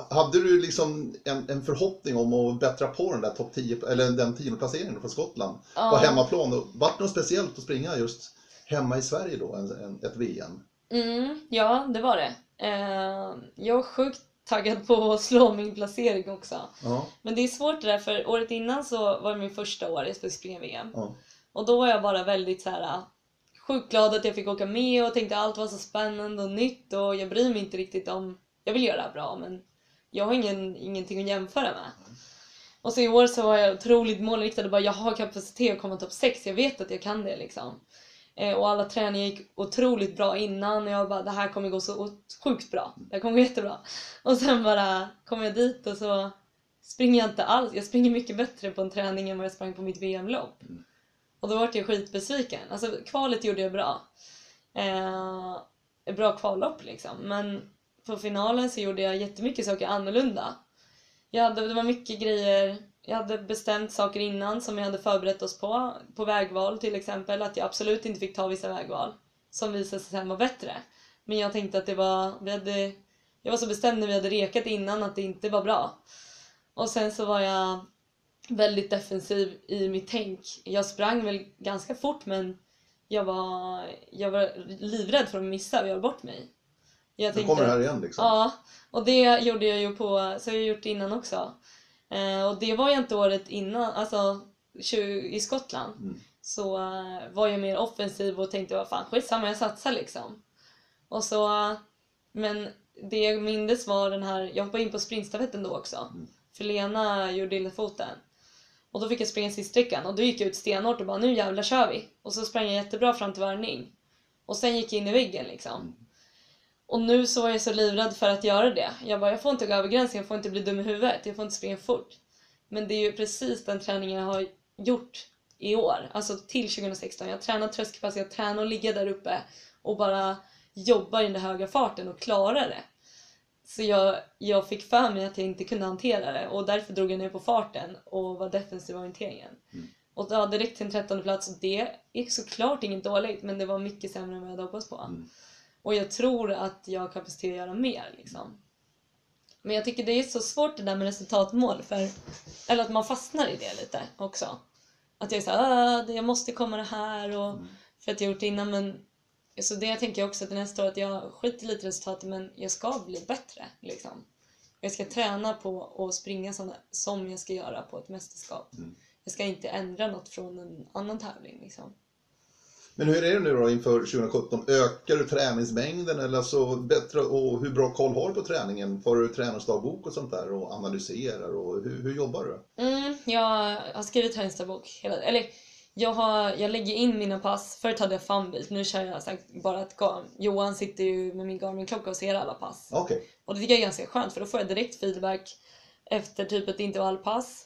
hade du liksom en, en förhoppning om att bättra på den där topp 10, eller den tionde placeringen på Skottland på Ja. hemmaplan? Och Vart det något speciellt att springa just hemma i Sverige då, en, en, ett VM? Mm, ja, det var det. Eh, jag var sjukt taggad på att slå min placering också. Ja, Men det är svårt det där för året innan så var det min första år jag skulle springa VM. ja. Och då var jag bara väldigt så här sjukt glad att jag fick åka med och tänkte allt var så spännande och nytt och jag bryr mig inte riktigt om... Jag vill göra det här bra men jag har ingen, ingenting att jämföra med. Och så i år så var jag otroligt målinriktad och bara jag har kapacitet att komma topp 6, jag vet att jag kan det liksom. Eh, och alla träningar gick otroligt bra innan och jag bara det här kommer gå så sjukt bra. Det här kommer gå jättebra. Och sen bara kom jag dit och så springer jag inte alls. Jag springer mycket bättre på en träning än vad jag sprang på mitt VM-lopp. Och då vart jag skitbesviken. Alltså kvalet gjorde jag bra. Eh, bra kvallopp liksom. Men på finalen så gjorde jag jättemycket saker annorlunda. Jag hade, det var mycket grejer, jag hade bestämt saker innan som jag hade förberett oss på. På vägval till exempel, att jag absolut inte fick ta vissa vägval. Som visade sig sen vara bättre. Men jag tänkte att det var, vi hade, jag var så bestämd när vi hade rekat innan att det inte var bra. Och sen så var jag väldigt defensiv i mitt tänk. Jag sprang väl ganska fort men jag var, jag var livrädd för att missa och göra bort mig. Jag Nu kommer det här igen liksom. Ja, och det gjorde jag ju på, så har jag gjort innan också. Eh, och det var ju inte året innan, alltså tju- i Skottland Mm. så eh, var jag mer offensiv och tänkte vad fan skitsamma jag satsar liksom. Och så, men det jag mindes var den här, jag hoppade in på sprintstafetten då också. Mm. För Lena gjorde illa foten. Och då fick jag springa siststräckan och då gick jag ut stenhårt och bara nu jävlar kör vi. Och så sprang jag jättebra fram till varvning. Och sen gick jag in i väggen liksom. Och nu så var jag så livrädd för att göra det. Jag bara, jag får inte gå över gränsen, jag får inte bli dum i huvudet, jag får inte springa fort. Men det är ju precis den träningen jag har gjort i år, alltså till 2016. Jag tränar tröskelpass, jag tränar att ligga där uppe och bara jobba i den där höga farten och klara det. Så jag, jag fick för mig att jag inte kunde hantera det och därför drog jag ner på farten och var defensiv i orienteringen. Mm. Och ja, direkt till en trettonde plats och det är såklart inget dåligt men det var mycket sämre än vad jag hade hoppats på. Mm. Och jag tror att jag har kapacitet att göra mer liksom. Men jag tycker det är så svårt det där med resultatmål för, eller att man fastnar i det lite också. Att jag är såhär, ah, jag måste komma det här och Mm. för att jag gjort det innan men så det tänker jag också att nästa år att jag skiter lite i resultatet men jag ska bli bättre liksom. Jag ska träna på att springa såna, som jag ska göra på ett mästerskap. Mm. Jag ska inte ändra något från en annan tävling liksom. Men hur är det nu då inför 2017? Ökar du träningsmängden eller så bättre och hur bra koll har du på träningen? Får du träningsdagbok och sånt där och analyserar och hur, hur jobbar du? Mm, jag har skrivit träningsdagbok. Hela, eller jag, har, jag lägger in mina pass. Förut hade jag Funbeat, nu kör jag sagt bara ett Garmin. Johan sitter ju med min Garmin-klocka och ser alla pass. Okej, Och det tycker jag är ganska skönt för då får jag direkt feedback efter typ ett intervallpass.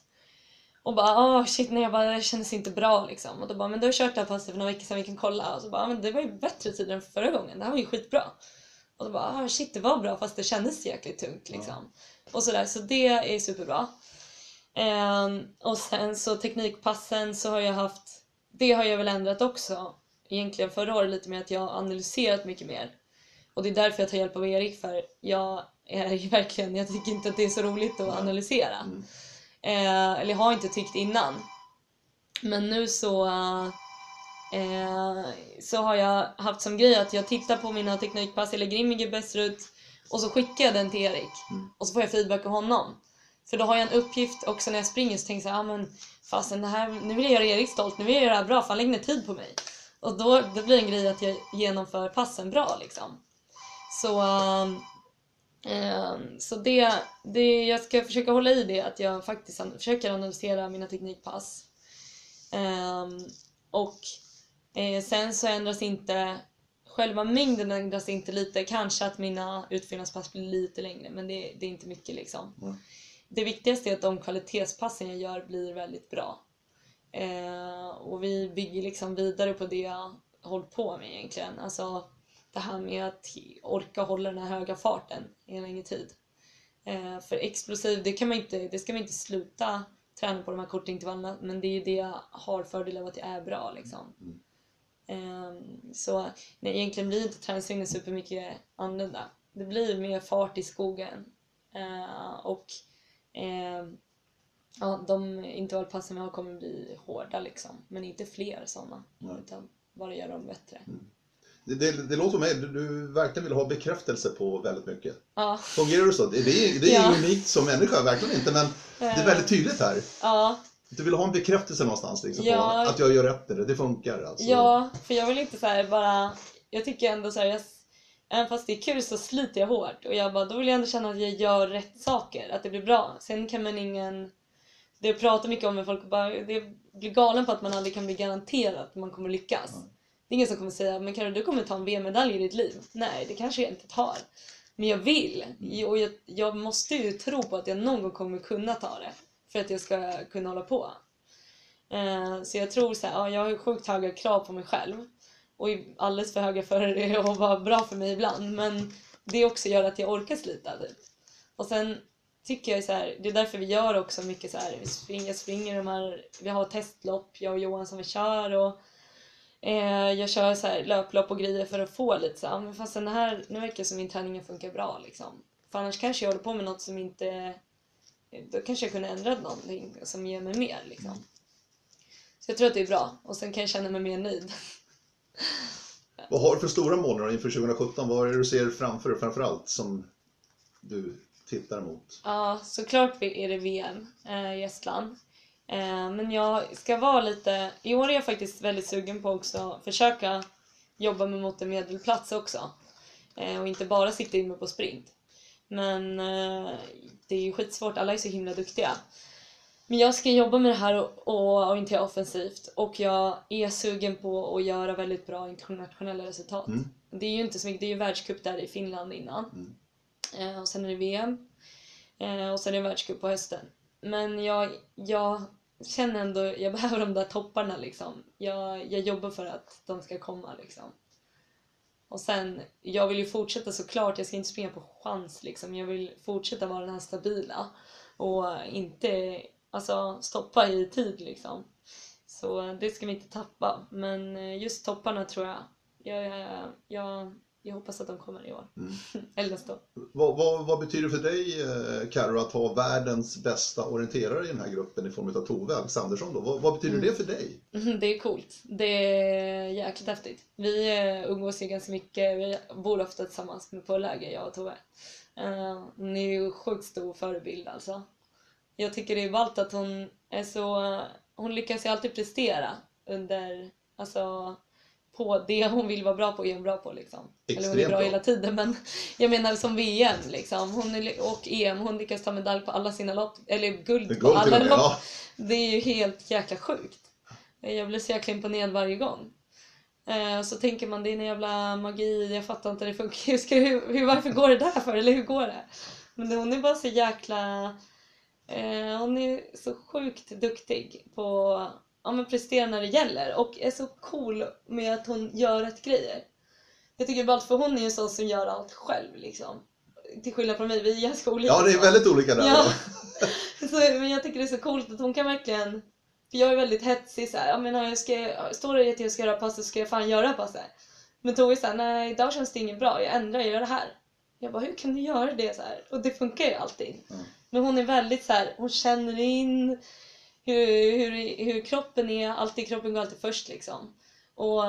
Och bara ah shit nej jag bara det kändes inte bra liksom. Och då bara men du har kört det här passet för några veckor sedan vi kan kolla. Och så bara "Ah, men det var ju bättre tider än förra gången. Det här var ju skitbra. Och då bara ah shit det var bra fast det kändes jäkligt tungt liksom. Och sådär så det är superbra. Ehm, och sen så teknikpassen så har jag haft, det har jag väl ändrat också. Egentligen förra året lite mer att jag har analyserat mycket mer. Och det är därför jag tar hjälp av Erik för jag är verkligen, jag tycker inte att det är så roligt att analysera. Mm. Eh, eller har inte tyckt innan. Men nu så eh, så har jag haft som grej att jag tittar på mina teknikpass, lägger in min GPS-rut och så skickar jag den till Erik. Mm. Och så får jag feedback av honom. För då har jag en uppgift också när jag springer så tänker jag så här, ah, men fasen det här, nu vill jag göra Erik stolt, nu vill jag göra det här bra för han lägger ner tid på mig. Och då, då blir det en grej att jag genomför passen bra liksom. Så, så det, det, jag ska försöka hålla i det att jag faktiskt försöker analysera mina teknikpass. Ehm, och eh, sen så ändras inte Själva mängden ändras inte lite, kanske att mina utfyllnadspass blir lite längre men det, det är inte mycket liksom. Mm. Det viktigaste är att de kvalitetspassen jag gör blir väldigt bra. Eh, och vi bygger liksom vidare på det jag hållit på med egentligen. Alltså det här med att orka hålla den här höga farten i en längre tid. Eh, för explosiv, det, kan man inte, det ska man inte sluta träna på de här korta intervallerna men det är ju det jag har fördel av att jag är bra liksom. Mm. Ehm, så nej, egentligen blir inte träningslängden supermycket annorlunda. Det blir mer fart i skogen. Eh, och ehm, ja, de intervallpassen vi har kommer bli hårda liksom. Men inte fler sådana. Nej. Utan bara göra dem bättre. Det, det, det låter mig, du, du verkligen vill ha bekräftelse på väldigt mycket. Ja, Fungerar det så? Det, det är, det är Ja. unikt som människa, verkligen inte, men det är väldigt tydligt här. ja, Du vill ha en bekräftelse någonstans liksom, Ja. på att jag gör rätt eller det funkar. Alltså. ja, för jag vill inte så bara... Jag tycker ändå så här, jag, även fast det är kul så sliter jag hårt. Och jag bara, då vill jag ändå känna att jag gör rätt saker, att det blir bra. Sen kan man ingen... Det jag pratar mycket om med folk, bara, det blir galen på att man aldrig kan bli garanterad att man kommer lyckas. Mm. Det är ingen som kommer säga, men Karo du kommer ta en VM-medalj i ditt liv. Nej, det kanske jag inte tar. Men jag vill. Och jag, jag måste ju tro på att jag någon gång kommer kunna ta det. För att jag ska kunna hålla på. Eh, så jag tror så här, ja, jag har ju sjukt höga krav på mig själv. Och är alldeles för höga för det att vara bra för mig ibland. Men det också gör att jag orkar slita typ. Och sen tycker jag så här, det är därför vi gör också mycket så här, vi springer, springer de här, vi har testlopp, jag och Johan som vi kör och eh, jag kör så här löplopp och grejer för att få lite så här, men fast den här, nu verkar det som min träning funkar bra liksom. För annars kanske jag håller på med något som inte, då kanske jag kunde ändra någonting som ger mig mer liksom. Så jag tror att det är bra och sen kan jag känna mig mer nöjd. Vad har du för stora mål nu inför 2017? Vad är det du ser framför dig framförallt som du tittar mot? Ja, såklart är det VM eh, i Estland. Eh, men jag ska vara lite, i år är jag faktiskt väldigt sugen på också försöka jobba mig mot en medelplats också. Eh, och inte bara sikta in mig på sprint. Men eh, det är ju skitsvårt, alla är så himla duktiga. Men jag ska jobba med det här och, och orientera offensivt och jag är sugen på att göra väldigt bra internationella resultat. Mm. Det är ju inte så mycket, det är ju världscup där i Finland innan. Mm. Och sen är det VM. Och sen är det världscup på hösten. Men jag, jag känner ändå, jag behöver de där topparna liksom. Jag, jag jobbar för att de ska komma liksom. Och sen, jag vill ju fortsätta såklart, jag ska inte springa på chans liksom. Jag vill fortsätta vara den här stabila och inte alltså, stoppa i tid liksom. Så det ska vi inte tappa. Men eh, just topparna tror jag, jag, jag, jag, jag hoppas att de kommer i år. Mm. Eller nästa år. Vad, vad, vad betyder det för dig, eh, Karo, att ha världens bästa orienterare i den här gruppen i form av Tove Alexandersson? Då? Vad, vad betyder Mm. det för dig? Det är coolt. Det är jäkligt häftigt. Vi eh, umgås ju ganska mycket. Vi bor ofta tillsammans på läger, jag och Tove. Eh, Hon är ju sjukt stor förebild alltså. Jag tycker det är ballt att hon är så... Hon lyckas ju alltid prestera under... Alltså på det hon vill vara bra på är hon bra på liksom. Eller hon är Extremt bra bra. hela tiden men jag menar som VM liksom. Hon är, och EM, hon lyckas ta medalj på alla sina lopp. Eller guld Guld på alla lopp. ja. Det är ju helt jäkla sjukt. Jag blir så jäkla imponerad varje gång. Eh, Så tänker man det är en jävla magi, jag fattar inte det funkar. Ska, hur, hur, varför går det där för? Eller hur går det? Men hon är bara så jäkla... Eh, hon är så sjukt duktig på ja, men prestera när det gäller och är så cool med att hon gör rätt grejer. Jag tycker bara för hon är ju en sån som gör allt själv liksom. Till skillnad från mig, vi är ganska olika. Ja, det är väldigt olika där. Ja. Så, men jag tycker det är så coolt att hon kan verkligen... För jag är väldigt hetsig så här. Jag menar, jag ska, står det att jag ska göra passet så ska jag fan göra passet. Men Tove är såhär, nej idag känns det inget bra, jag ändrar, jag gör det här. Jag bara, hur kan du göra det så här? Och det funkar ju alltid. Mm. Men hon är väldigt så här, hon känner in hur, hur, hur kroppen är, alltid, kroppen går alltid först liksom. Och,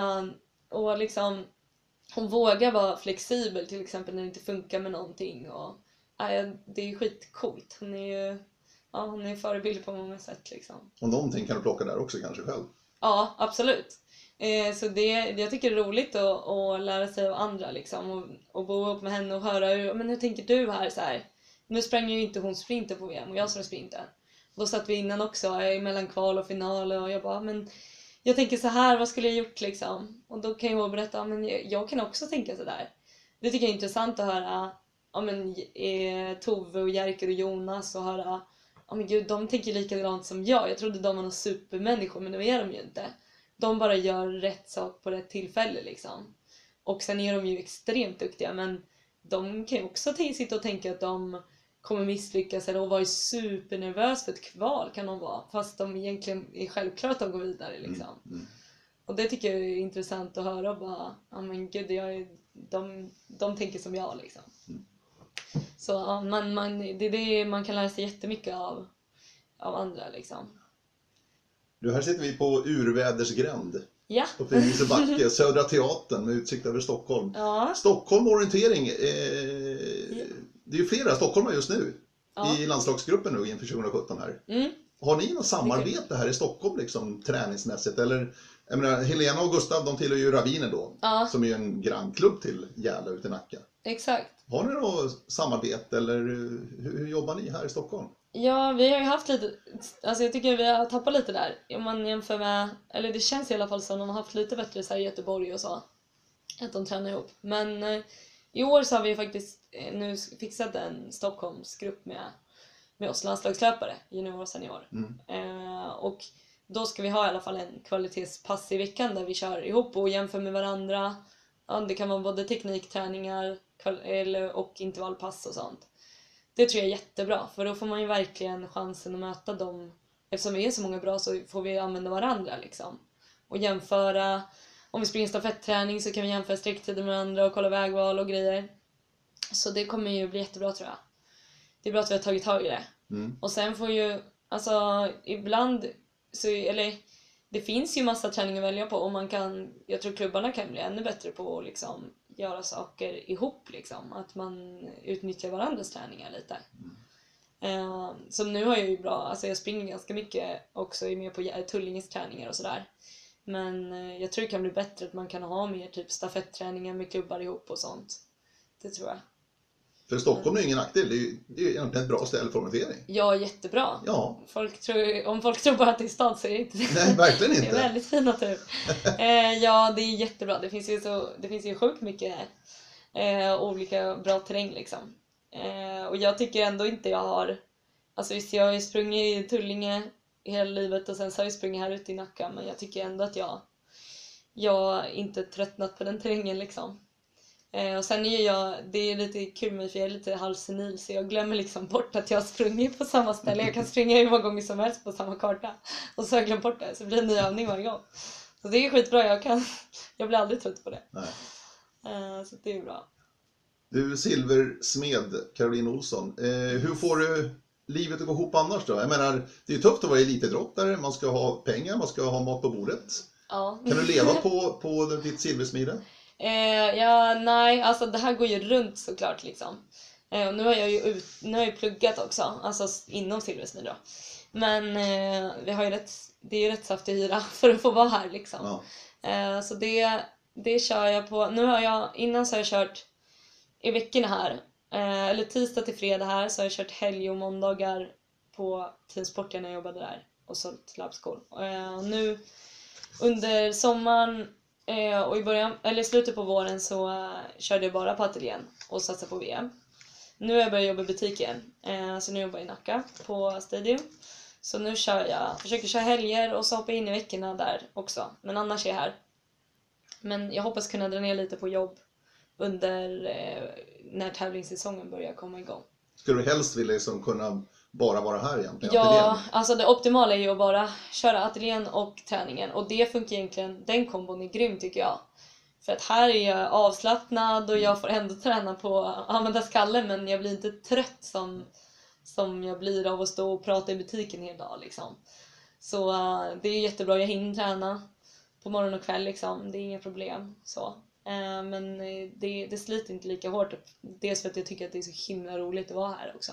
och liksom, hon vågar vara flexibel till exempel när det inte funkar med någonting. Och, nej, det är skitcoolt. Hon är ju ja, hon är förebild på många sätt liksom. Och någonting kan du plocka där också kanske själv. Ja, absolut. Eh, så det, jag tycker det är roligt att, att lära sig av andra liksom och, och bo upp med henne och höra hur, men hur tänker du här så här? Nu sprang ju inte hon sprinten på VM och jag sprang sprinten. Då satt vi innan också mellan kval och final och jag bara men jag tänker så här, vad skulle jag gjort liksom? Och då kan jag berätta, men jag, jag kan också tänka så där. Det tycker jag är intressant att höra ja, men, eh, Tove och Jerker och Jonas och höra ja men gud, de tänker likadant som jag. Jag trodde de var några supermänniskor men det är de ju inte. De bara gör rätt sak på rätt tillfälle liksom. Och sen är de ju extremt duktiga men de kan ju också sitta och tänka att de kommer misslyckas eller vara supernervös för ett kval kan de vara. Fast de egentligen är självklart att de går vidare liksom. Mm. Och det tycker jag är intressant att höra och bara, ja men gud, jag är, de, de tänker som jag liksom. Mm. Så ja, man, man, det är det man kan lära sig jättemycket av, av andra liksom. Du, här sitter vi på Urvädersgränd Ja, uppe i Lisebacke, Södra Teatern med utsikt över Stockholm. ja, Stockholm orientering. Eh, det är ju flera stockholmare just nu ja. i landslagsgruppen nu inför 2017 här. Mm. Har ni något samarbete här i Stockholm liksom träningsmässigt? Eller, jag menar, Helena och Gustav de tillhör ju Ravinen då, ja, som är en grannklubb till Gärla ute i Nacka. exakt. Har ni något samarbete eller hur, hur jobbar ni här i Stockholm? Ja, vi har ju haft lite, alltså jag tycker vi har tappat lite där. Om man jämför med, eller det känns i alla fall som de har haft lite bättre så här i Göteborg och så. Att de tränar ihop. Men eh, i år så har vi faktiskt nu fixat en Stockholmsgrupp med, med oss landslagslöpare, junior och senior. Mm. Eh, och då ska vi ha i alla fall en kvalitetspass i veckan där vi kör ihop och jämför med varandra. Ja, det kan vara både teknikträningar och intervallpass och sånt. Det tror jag är jättebra för då får man ju verkligen chansen att möta dem. Eftersom vi är så många bra så får vi använda varandra liksom. Och jämföra. Om vi springer stafetträning så kan vi jämföra sträcktider med varandra och kolla vägval och grejer. Så det kommer ju bli jättebra tror jag. Det är bra att vi har tagit tag i det. Mm. Och sen får ju, alltså ibland så, eller det finns ju massa träning att välja på och man kan, jag tror klubbarna kan bli ännu bättre på att liksom göra saker ihop liksom. Att man utnyttjar varandras träningar lite. Eh, så nu har jag ju bra, alltså jag springer ganska mycket också, är med på Tullinges träningar och sådär. Men eh, jag tror det kan bli bättre att man kan ha mer typ stafetträningar med klubbar ihop och sånt. Det tror jag. För Stockholm är ju ingen nackdel, det är ju det är egentligen ett bra ställe för orientering. Ja, jättebra. Ja, Folk tror, om folk tror bara att det är stad så är det inte det. nej verkligen Det är inte. väldigt fin natur. Eh, ja, det är jättebra. Det finns ju, så, det finns ju sjukt mycket eh, olika bra terräng liksom. Eh, och jag tycker ändå inte jag har... Alltså visst, jag har ju sprungit i Tullinge hela livet och sen så har jag sprungit här ute i Nacka men jag tycker ändå att jag, jag inte tröttnat på den terrängen liksom. Eh, och sen är jag, det är lite kul med för jag är lite halvsenil så jag glömmer liksom bort att jag har sprungit på samma ställe. Jag kan springa hur många gånger som helst på samma karta. Och så har jag glömt bort det så det blir en ny övning varje gång. Så det är skitbra, jag, kan, jag blir aldrig trött på det. Eh, så det är bra. Du silversmed, Caroline Olsson. Eh, hur får du livet att gå ihop annars då? Jag menar, det är ju tufft att vara elitidrottare, man ska ha pengar, man ska ha mat på bordet. Ja. Kan du leva på, på ditt silversmide? Eh, ja, nej, alltså det här går ju runt såklart liksom. Eh, och nu har jag ju ut, nu har jag pluggat också, alltså inom Silversmid då. Men eh, vi har ju rätt, det är ju rätt saftig hyra för att få vara här liksom. Ja. Eh, så det, det kör jag på. Nu har jag, innan så har jag kört i veckorna här, eh, eller tisdag till fredag här, så har jag kört helg och måndagar på Team när jag jobbade där och sålt labbskor. Eh, nu under sommaren eh, och i början, eller slutet på våren så eh, körde jag bara på ateljén och satsade på VM. Nu har jag börjat jobba i butiken. eh, så nu jobbar jag i Nacka på Stadium. Så nu kör jag, försöker köra helger och så hoppar jag in i veckorna där också. Men annars är jag här. Men jag hoppas kunna dra ner lite på jobb under eh, när tävlingssäsongen börjar komma igång. Skulle du helst vilja liksom kunna bara vara här egentligen? Ja, Ateljén? alltså det optimala är ju att bara köra ateljén och träningen och det funkar egentligen, den kombon är grym tycker jag. För att här är jag avslappnad och jag får ändå träna på att använda skallen men jag blir inte trött som, som jag blir av att stå och prata i butiken hela dagen liksom. Så eh, det är jättebra, jag hinner träna på morgon och kväll liksom, det är inga problem så. Eh, men eh, det, det sliter inte lika hårt, dels för att jag tycker att det är så himla roligt att vara här också.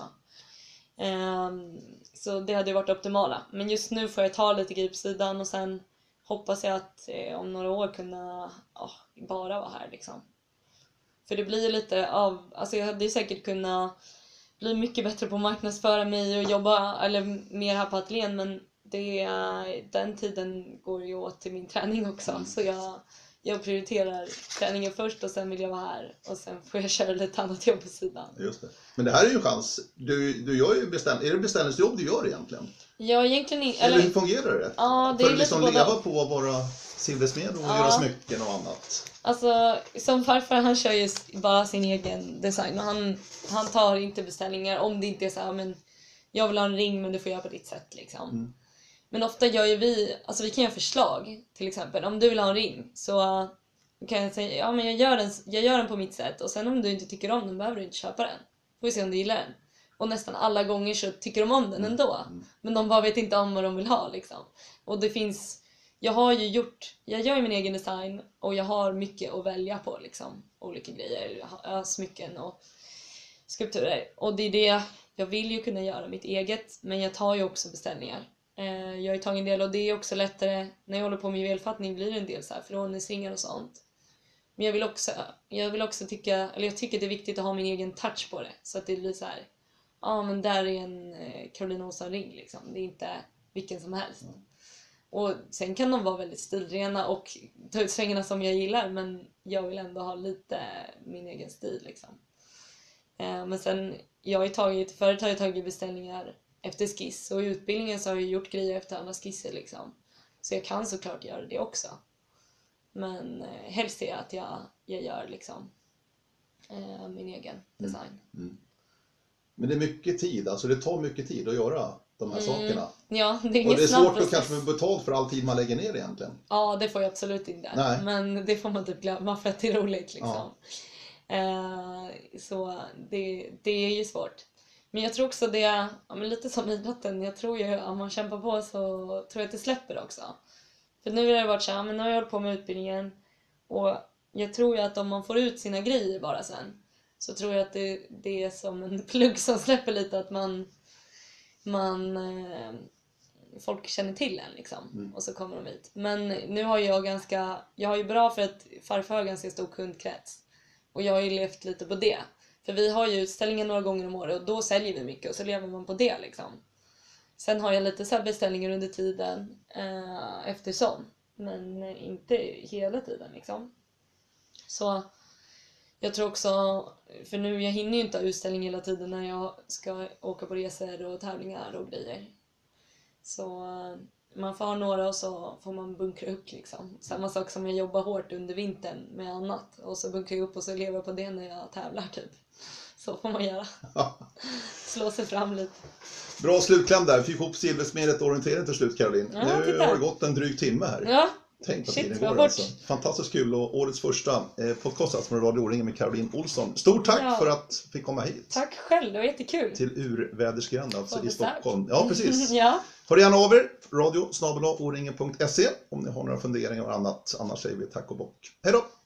Ehm, så det hade ju varit optimala. Men just nu får jag ta lite grej på sidan och sen hoppas jag att eh, om några år kunna ja, bara vara här liksom. För det blir ju lite av, alltså jag hade ju säkert kunnat bli mycket bättre på att marknadsföra mig och jobba eller mer här på ateljén men det, den tiden går ju åt till min träning också så jag, jag prioriterar träningen först och sen vill jag vara här och sen får jag köra lite annat jobb på sidan. Just det. Men det här är ju en chans. Du, du gör ju beställ... Är det beställningsjobb du gör egentligen? Ja, egentligen inte. Eller, hur fungerar det? Ja, det För är att liksom leva både- på att vara silversmed och Ja. göra smycken och annat. alltså, som farfar han kör ju bara sin egen design och han, han tar inte beställningar om det inte är så här, men jag vill ha en ring men du får göra på ditt sätt liksom. Mm. Men ofta gör ju vi, alltså vi kan göra förslag till exempel. Om du vill ha en ring så uh, kan jag säga ja men jag gör, den, jag gör den på mitt sätt och sen om du inte tycker om den behöver du inte köpa den. Får vi se om du gillar den. Och nästan alla gånger så tycker de om den ändå. Men de bara vet inte om vad de vill ha liksom. Och det finns, jag har ju gjort, jag gör ju min egen design och jag har mycket att välja på liksom. Olika grejer, smycken och skulpturer. Och det är det, jag vill ju kunna göra mitt eget men jag tar ju också beställningar. Eh, jag har ju tagit en del och det är också lättare, när jag håller på med juvelfattning blir det en del så här förordningsringar och sånt. Men jag vill också, jag vill också tycka, eller jag tycker det är viktigt att ha min egen touch på det. Så att det blir så här, ja men där är en eh, Caroline Olsson ring liksom. Det är inte vilken som helst. Och sen kan de vara väldigt stilrena och ta ut svängarna som jag gillar men jag vill ändå ha lite min egen stil liksom. Eh, men sen, jag har tagit, förut har jag tagit beställningar efter skiss och i utbildningen så har jag gjort grejer efter andra skisser liksom. Så jag kan såklart göra det också. Men eh, helst är att jag, jag gör liksom eh, min egen design. Men det är mycket tid, alltså det tar mycket tid att göra de här sakerna. Ja, det är Och det är svårt att kanske få betalt för all tid man lägger ner egentligen. Ja, det får jag absolut inte. Nej. Men det får man typ glömma för att det är roligt liksom. Eh, så det, det är ju svårt. Men jag tror också det, ja, lite som idrotten, jag tror ju om man kämpar på så tror jag att det släpper också. För nu har det varit så här, men nu har jag hållit på med utbildningen och jag tror ju att om man får ut sina grejer bara sen så tror jag att det, det är som en plugg som släpper lite att man man eh, folk känner till en liksom Mm. och så kommer de hit. Men nu har jag ganska, jag har ju bra för att farfar har ganska stor kundkrets och jag har ju levt lite på det. För vi har ju utställningar några gånger om året och då säljer vi mycket och så lever man på det liksom. Sen har jag lite så här beställningar under tiden eh, eftersom. Men inte hela tiden liksom. Så jag tror också, för nu jag hinner ju inte ha utställning hela tiden när jag ska åka på resor och tävlingar och grejer. Så eh, man får ha några och så får man bunkra upp liksom. Samma sak som jag jobbar hårt under vintern med annat och så bunkrar jag upp och så lever jag på det när jag tävlar typ. Så får man göra. Slå sig fram lite. Bra slutkläm där. Fick ihop Silversmedet orientering till slut Caroline. Ja, nu titta. har det gått en dryg timme här. Ja, Tänk Shit, tiden går alltså. Fantastiskt kul och årets första eh, podcast alltså från Radio O-ringen med Caroline Olsson. Stort tack Ja. för att vi fick komma hit. tack själv, det var jättekul. Till Urvädersgränd alltså i. Stockholm. Ja, precis. ja. Hör gärna av er. Radio om ni har några funderingar och annat. Annars säger vi tack och bock. Hej då!